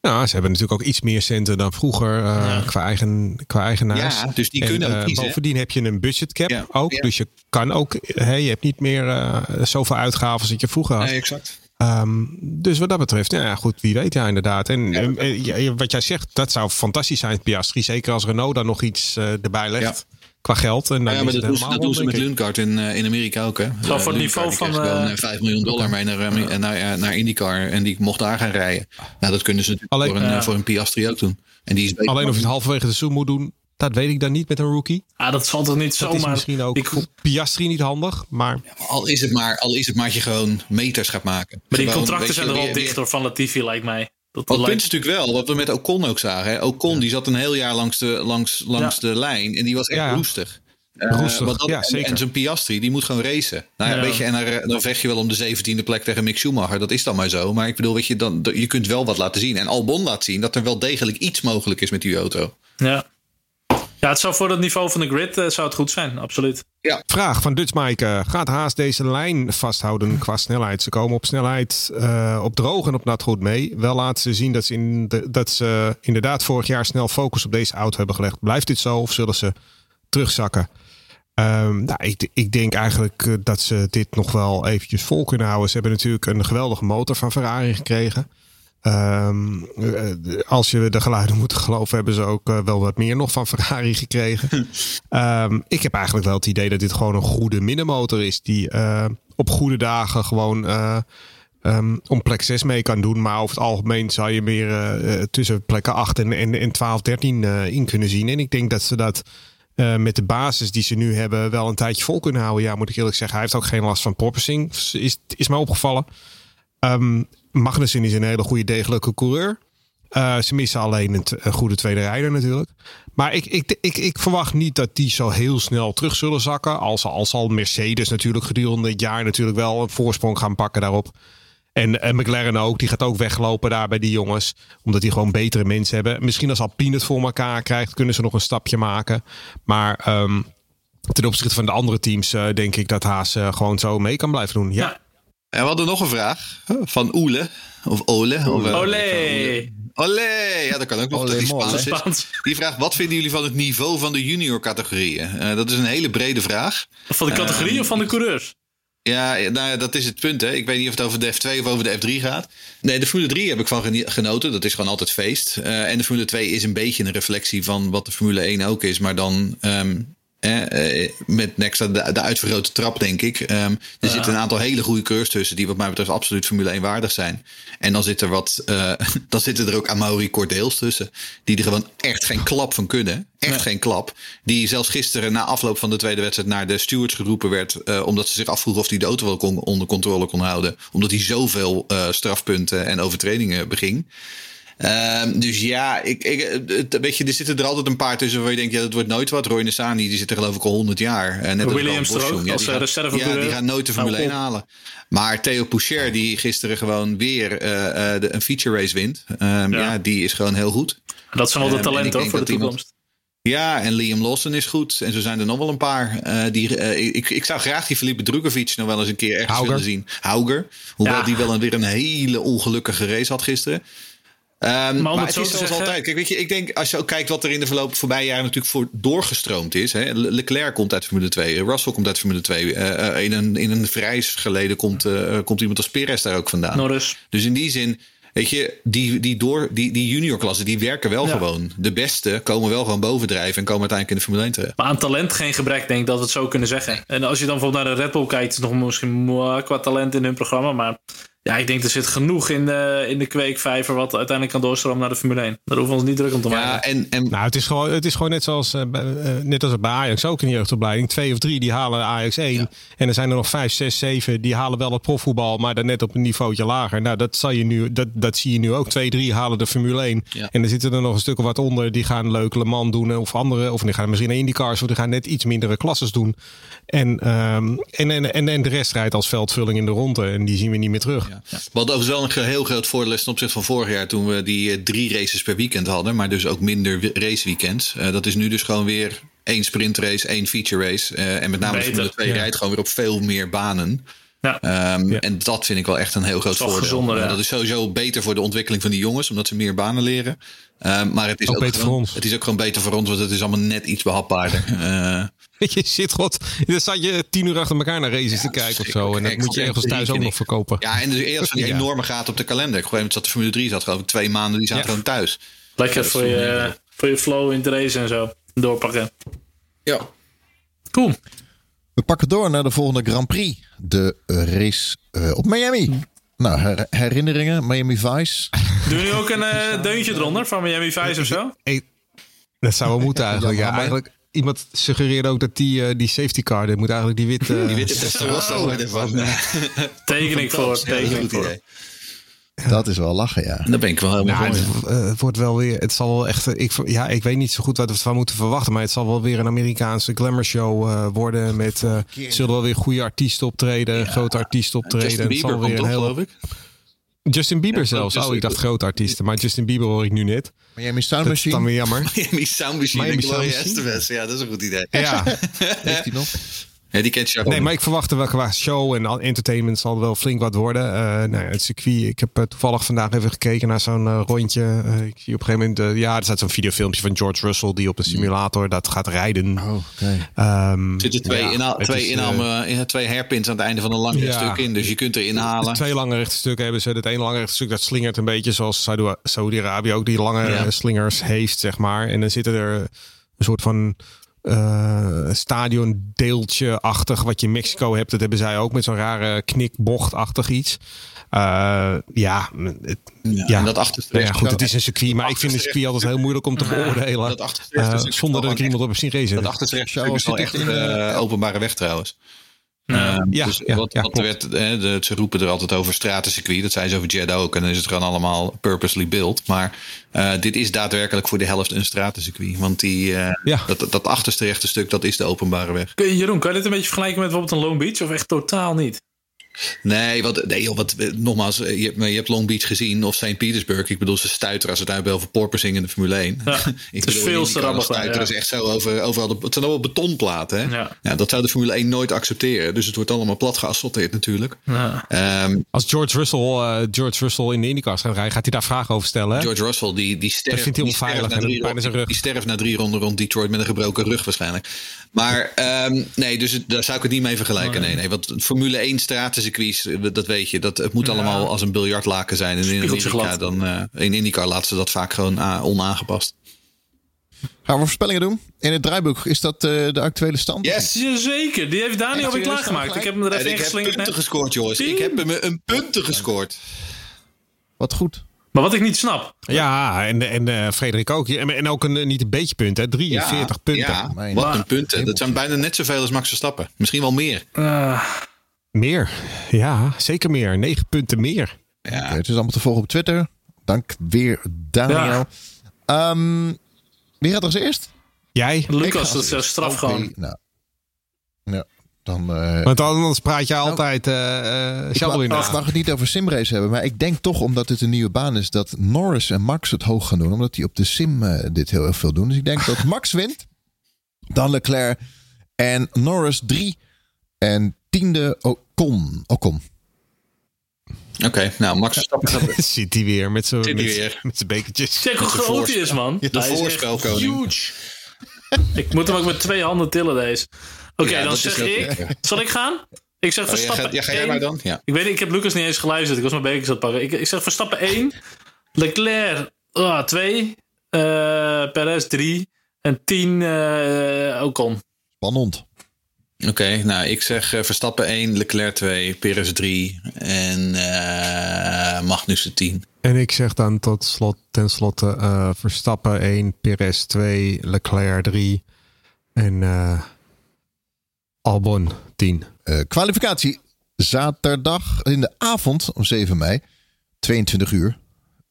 Nou, ze hebben natuurlijk ook iets meer centen dan vroeger eh, qua, eigen, qua eigenaars. Ja, dus die En, kunnen ook eh, kiezen? Bovendien heb je een budgetcap Ja, ook. ja. Dus je kan ook, hè, je hebt niet meer zoveel uitgaven als dat je vroeger had. exact. Ehm, dus wat dat betreft, ja, goed, wie weet ja inderdaad. En eh, eh, ja, wat jij zegt, dat zou fantastisch zijn, Piastri. Zeker als Renault daar nog iets eh, erbij legt. Qua geld. En dan Ja, maar het dat doen, ze, dat doen ze met. Luncard in, eh, in Amerika ook. Hè? Zo voor het niveau van, eh, eh, 5 miljoen dollar mee naar, naar, naar IndyCar. En die mocht daar gaan rijden. Nou, dat kunnen ze natuurlijk Alleen- voor, een, voor een Piastri ook doen. En die is. Alleen of je het halverwege de seizoen moet doen, dat weet ik dan niet met een rookie. Ah, dat zal toch niet Dat is zomaar... misschien ook Die- voor Piastri niet handig. Maar al, is het maar, al is het maar dat je gewoon meters gaat maken. maar die Gewoon, contracten zijn er weer- dichter van Latifi, lijkt mij. Dat het lijkt- punt is natuurlijk wel, wat we met Ocon ook zagen. Hè? Ocon die zat een heel jaar langs de, langs, langs de lijn. En die was echt Ja, ja. roestig. Eh, Roestig, dat- ja, en- zeker. En, zo'n Piastri, die moet gewoon racen. Nou ja, Ja. weet je, en dan, dan vecht je wel om de 17e plek tegen Mick Schumacher. Dat is dan maar zo. Maar ik bedoel, weet je, dan, je kunt wel wat laten zien. En Albon laat zien dat er wel degelijk iets mogelijk is met die auto. Ja. Ja, het zou voor het niveau van de grid eh, zou het goed zijn, absoluut. Vraag van Dutch Mike. gaat Haas deze lijn vasthouden qua snelheid? Ze komen op snelheid eh, op droog en op nat goed mee. Wel laten ze zien dat ze, in de, dat ze inderdaad vorig jaar snel focus op deze auto hebben gelegd. Blijft dit zo of zullen ze terugzakken? Ehm, nou, ik, ik denk eigenlijk eh, dat ze dit nog wel eventjes vol kunnen houden. Ze hebben natuurlijk een geweldige motor van Ferrari gekregen. Ehm, eh, als je de geluiden moet geloven, hebben ze ook eh, wel wat meer nog van Ferrari gekregen. Ehm, ik heb eigenlijk wel het idee dat dit gewoon een goede middenmotor is. Die eh, op goede dagen gewoon ehm, om plek 6 mee kan doen. Maar over het algemeen zou je meer tussen plekken 8 en, en, en 12, 13 eh, in kunnen zien. En ik denk dat ze dat met de basis die ze nu hebben wel een tijdje vol kunnen houden. Ja, moet ik eerlijk zeggen. Hij heeft ook geen last van porpoising. Is, is mij opgevallen. Magnussen is een hele goede, degelijke coureur. Eh, ze missen alleen een, een goede tweede rijder natuurlijk. Maar ik, ik, ik, ik verwacht niet dat die zo heel snel terug zullen zakken. Als, als zal Mercedes natuurlijk gedurende het jaar natuurlijk wel een voorsprong gaan pakken daarop. En, en McLaren ook, die gaat ook weglopen daar bij die jongens. Omdat die gewoon betere mensen hebben. Misschien als Alpine het voor elkaar krijgt, kunnen ze nog een stapje maken. Maar ehm, ten opzichte van de andere teams eh, denk ik dat Haas eh, gewoon zo mee kan blijven doen. Ja. We hadden nog een vraag van Oele. Of Ole. Of, eh, Olé! Olé! Ja, dat kan ook nog. Olé. Spaans is. Die vraagt, wat vinden jullie van het niveau van de junior categorieën? Eh, dat is een hele brede vraag. Van de categorie Ehm, of van de coureurs? Ja, nou ja, dat is het punt. Hè. Ik weet niet of het over de F2 of over de F3 gaat. Nee, de Formule 3 heb ik van genoten. Dat is gewoon altijd feest. Eh, en de Formule 2 is een beetje een reflectie van wat de Formule 1 ook is. Maar dan ehm, eh, met next de, de uitvergrote trap, denk ik. Ehm, er zitten een aantal hele goede coureurs tussen... die wat mij betreft absoluut Formule 1 waardig zijn. En dan, zit er wat, eh, dan zitten er ook Amaury Cordeels tussen... die er gewoon echt geen klap van kunnen. Echt geen klap. Die zelfs gisteren na afloop van de tweede wedstrijd... naar de stewards geroepen werd... eh, omdat ze zich afvroegen of hij de auto wel kon, onder controle kon houden. Omdat hij zoveel eh, strafpunten en overtredingen beging. Ehm, dus ja, ik, ik, het- weet je, er zitten er altijd een paar tussen waar je denkt, ja, dat wordt nooit wat. Roy Nessani, die zit er geloof ik al 100 jaar. En net als Williams Carl er ook, Boschung. als, die eh, gaat-. Ja, die gaat nooit de Formule Nou, 1 halen. Maar Theo Poucher, die gisteren gewoon weer eh, eh, de, een feature race wint. ehm, ja. Ja. die is gewoon heel goed. Dat zijn wel de ehm, talenten hoor, denk voor de iemand- toekomst. Ja, en Liam Lawson is goed. En zo zijn er nog wel een paar. eh, die, ik, ik zou graag die Felipe Drukovic nog wel eens een keer ergens Hauger. willen zien. Hauger. Hoewel Ja. die wel een, weer een hele ongelukkige race had gisteren. Om maar het is zoals altijd. Kijk, weet je, ik denk als je ook kijkt wat er in de verloop voorbije jaren natuurlijk voor doorgestroomd is. Hè. Le- Leclerc komt uit Formule 2, Russell komt uit Formule 2. eh, eh, in, een, in een vrij geleden komt, eh, komt iemand als Perez daar ook vandaan. Norris. Dus in die zin, weet je, die, die, door, die, die juniorklassen die werken wel Ja. gewoon. De beste komen wel gewoon bovendrijven en komen uiteindelijk in de Formule 1 terecht. Maar aan talent geen gebrek, denk ik dat we het zo kunnen zeggen. En als je dan bijvoorbeeld naar de Red Bull kijkt, nog misschien qua talent in hun programma. Maar ja, ik denk er zit genoeg in de, in de kweekvijver wat uiteindelijk kan doorstromen naar de Formule 1. Daar hoeven we ons niet druk om te maken. Ja, en, en Nou, het is gewoon, het is gewoon net zoals eh, bij, eh, net als bij Ajax ook in de jeugdopleiding. Twee of drie die halen Ajax 1. En er zijn er nog vijf, zes, zeven die halen wel het profvoetbal, maar dan net op een niveautje lager. Nou, dat, zal je nu, dat, dat zie je nu ook. Twee, drie halen de Formule 1. Ja. En er zitten er nog een stuk of wat onder. Die gaan leuk Le Mans doen of andere. Of die gaan misschien naar IndyCars of die gaan net iets mindere klasses doen. En, ehm, en, en, en, en de rest rijdt als veldvulling in de ronde. En die zien we niet meer terug. Ja. Wat overigens wel een heel groot voordeel is ten opzichte van vorig jaar toen we die eh, drie races per weekend hadden, maar dus ook minder raceweekends. Eh, dat is nu dus gewoon weer één sprintrace, één feature race. eh, en met name de Formule 2 ja. rijdt gewoon weer op veel meer banen. Ja. Ehm, Ja. En dat vind ik wel echt een heel groot voordeel. gezonder, ja. Dat is sowieso beter voor de ontwikkeling van die jongens, omdat ze meer banen leren. Ehm, maar het is Ook ook, beter gewoon, voor ons. Het is ook gewoon beter voor ons, want het is allemaal net iets behapbaarder. Eh, Je zit god, dan zat je tien uur achter elkaar naar races te kijken of zo. En dat moet je ergens thuis ook nog ik. verkopen. ja, en dus eerst van die Ja. enorme gaten op de kalender. Op een gegeven moment zat de Formule 3 zat geloof ik twee maanden, die zaten Ja. gewoon thuis. Lekker voor je, voor je flow in het race en zo. Doorpakken. Ja. Cool. We pakken door naar de volgende Grand Prix. De eh, race eh, op Miami. Nou, her- herinneringen, Miami Vice. Doe je nu ook een eh, deuntje eronder van Miami Vice of zo? Hey, dat zou wel moeten eigenlijk. Ja, eigenlijk iemand suggereerde ook dat die, die safety car, dit moet eigenlijk die witte... Die witte Testarossa worden van. eh, Teken ik voor. dat is een Teken ik goed voor. Dat is wel lachen, ja. Daar ben ik wel helemaal Ja, voor. het, eh, het wordt wel weer. Het zal wel echt. eh, Ik, ja, ik weet niet zo goed wat we ervan moeten verwachten. Maar het zal wel weer een Amerikaanse glamour show eh, worden. Met. eh zullen wel weer goede artiesten optreden. grote artiesten optreden. Justin het zal Bieber weer een heel. geloof ik? Justin Bieber Ja, zelfs. Justin- Oh, ik dacht grote artiesten. Maar Justin Bieber hoor ik nu net. Miami Sound Dat is dan Machine. weer jammer. Miami Sound Machine Miami en Gloria Machine? Estevez. Ja, dat is een goed idee. Ja. Heeft hij nog? Ja, die kent je ook. Nee, maar ik verwacht er wel qua show en al- entertainment zal er wel flink wat worden. Eh, nou ja, het circuit. Ik heb eh, toevallig vandaag even gekeken naar zo'n eh, rondje. Eh, ik zie op een gegeven moment. ja, er staat zo'n videofilmpje van George Russell die op een simulator dat gaat rijden. Oh, oké. Ehm, Er zitten twee, ja, inhaal, twee, eh, ja, twee hairpins aan het einde van een lang Ja. stuk in. Dus je kunt er inhalen. Twee lange rechte stukken hebben ze. Het ene lange rechte stuk dat slingert een beetje zoals Saudi- Saudi-Arabië ook die lange Ja. slingers heeft, zeg maar. En dan zitten er een soort van eh stadiondeeltje-achtig wat je in Mexico hebt. Dat hebben zij ook met zo'n rare knikbocht-achtig iets. Eh, ja, het, Ja, ja. En dat achterste nou ja, goed, het is een circuit, maar ik vind een circuit altijd heel moeilijk om te beoordelen. Dat achterste rechts eh, zonder dat ik iemand op heb zien racen. Dat achterste is zit echt in, eh, openbare weg trouwens. Ja. Ehm, Ja, dus ja, wat, ja, wat werd, hè, de, ze roepen er altijd over stratencircuit. Dat zijn ze over Jeddah ook. En dan is het gewoon allemaal purposely built. Maar eh, dit is daadwerkelijk voor de helft een stratencircuit. Want die, eh, Ja. dat, dat achterste rechte stuk, dat is de openbare weg. Kun je- Jeroen, kan je dit een beetje vergelijken met bijvoorbeeld een Long Beach? Of echt totaal niet? Nee, wat, nee joh, wat, eh, nogmaals, eh, je, hebt- je hebt Long Beach gezien of St. Petersburg. Ik bedoel, ze stuiteren als het uitbel over porpoising in de Formule 1. Ja, ik het is veel te stuiteren ja. is echt zo over, overal. De, het zijn allemaal betonplaten. Hè? Ja. Ja, dat zou de Formule 1 nooit accepteren. Dus het wordt allemaal plat geasfalteerd natuurlijk. Ja. Ehm, Als George Russell, eh, George Russell in de IndyCar gaat rijden, gaat hij daar vragen over stellen. Hè? George Russell, die, die sterft, vindt hij die sterft onveilig na drie pijn in zijn ronden- rug. Die sterft na drie ronden rond Detroit met een gebroken rug waarschijnlijk. Maar ehm, nee, dus het- daar zou ik het niet mee vergelijken. Nee, nee, want Formule 1 stratencircuits, eh, dat weet je. Dat, het moet allemaal als een biljartlaken zijn. En in Amerika dan, eh, in IndyCar laten ze dat vaak gewoon onaangepast. Gaan we voorspellingen doen? In het draaiboek is dat eh, de actuele stand? Zeker, die heeft Dani Echt alweer serieus klaargemaakt. Ik heb hem er En even ik heb ingeslingerd punten net. gescoord, jongens. Ik heb hem een punten gescoord. Wat goed. Maar wat ik niet snap. Ja, en, en eh, Frederik ook. En, en ook een, niet een beetje punten, hè? 43 punten. Ja, wat een punten. Dat zijn bijna net zoveel als Max Verstappen. Misschien wel meer. Eh, Meer. Ja, zeker meer. 9 punten meer. Ja. Het is allemaal te volgen op Twitter. Dank weer, Daniel. Ja. Ehm, wie gaat er als eerst? Jij? Lucas, dat is eh, straf Oké, gewoon. Nou. Ja, dan... eh, Want anders praat je altijd eh eh ik mag, het niet over simrace hebben, maar ik denk toch omdat het een nieuwe baan is dat Norris en Max het hoog gaan doen, omdat die op de sim dit heel erg veel doen. Dus ik denk dat Max wint, dan Leclerc en Norris drie en tiende Ocon. Ocon. Oké, nou Max Verstappen gaat Zit hij weer met zijn bekertjes. Kijk hoe groot hij is, man. de Hij is echt voorspelkoning. huge. Ik moet hem ook met twee handen tillen, deze. Oké, Ja, dan zeg ook ik... Zal ik gaan? Ik zeg Oh, ja, Verstappen ga, ja, ga jij maar dan? Ja. Ik weet niet, ik heb Lucas niet eens geluisterd. Ik was mijn bekers aan het pakken. Ik, ik zeg Verstappen 1, Leclerc 2, Perez 3 en 10 eh Ocon. Spannend. Oké, nou ik zeg eh, Verstappen 1, Leclerc 2, Perez 3 en eh Magnussen 10. En ik zeg dan tot slot, ten slotte eh, Verstappen 1, Perez 2, Leclerc 3 en eh, Albon 10. Eh, kwalificatie zaterdag in de avond om 7 mei, 22 uur.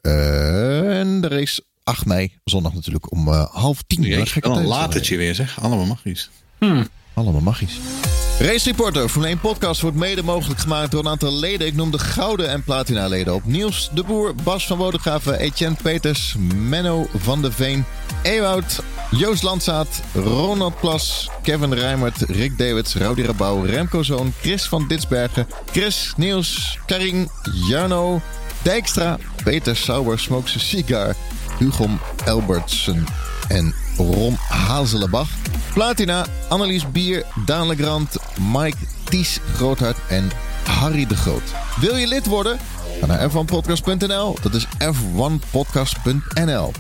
En de race 8 mei, zondag natuurlijk om eh, half tien. Jeetje, Gekke wel een latertje weer zeg. Allemaal magisch. Allemaal magisch. Race Reporter, Formule 1 podcast wordt mede mogelijk gemaakt door een aantal leden. Ik noem de gouden en platina leden op. Niels de Boer, Bas van Bodegraven, Etienne Peters, Menno van de Veen, Ewout, Joost Landzaat, Ronald Plas, Kevin Rijmert, Rick Davids, Rowdy Rabouw, Remco Zoon, Chris van Ditsbergen, Chris, Niels, Karin, Jarno, Dijkstra, Peter Sauber, Smokes Cigar, Hugom Elbertsen en Ron Hazelenbach. Platina, Annelies Bier, Daan Legrand, Mike Ties Groothart en Harry de Groot. Wil je lid worden? Ga naar f1podcast.nl. Dat is f1podcast.nl.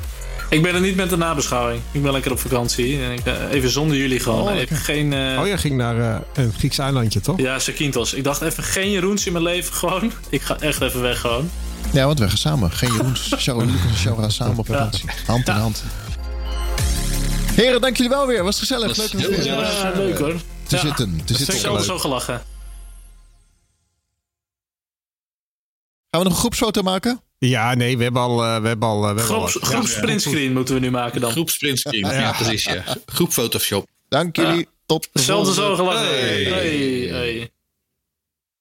Ik ben er niet met de nabeschouwing. Ik ben lekker op vakantie. En ik, eh, even zonder jullie gewoon. Oh, even geen... eh, Oh, jij ging naar eh, een Grieks eilandje, toch? Ja, Zakynthos. Ik dacht even geen Jeroens in mijn leven gewoon. Ik ga echt even weg gewoon. Ja, want we gaan samen. Geen Jeroens, Show, Lucas en Show gaan samen op vakantie. Hand in hand. Heren, dank jullie wel weer. Was gezellig. Leuk weer gezellig. Ja, leuk hoor. te Ja. zitten. Te zitten. Zo gelachen. Gaan we nog een groepsfoto maken? Ja, nee, we hebben al... eh, we hebben al, eh, we hebben al Groep, groep sprintscreen moeten we nu maken dan. Groep sprintscreen. Ja, precies. Ja. Groep Photoshop. Dank jullie. Tot de zo gelachen. Hey. Hey, hey.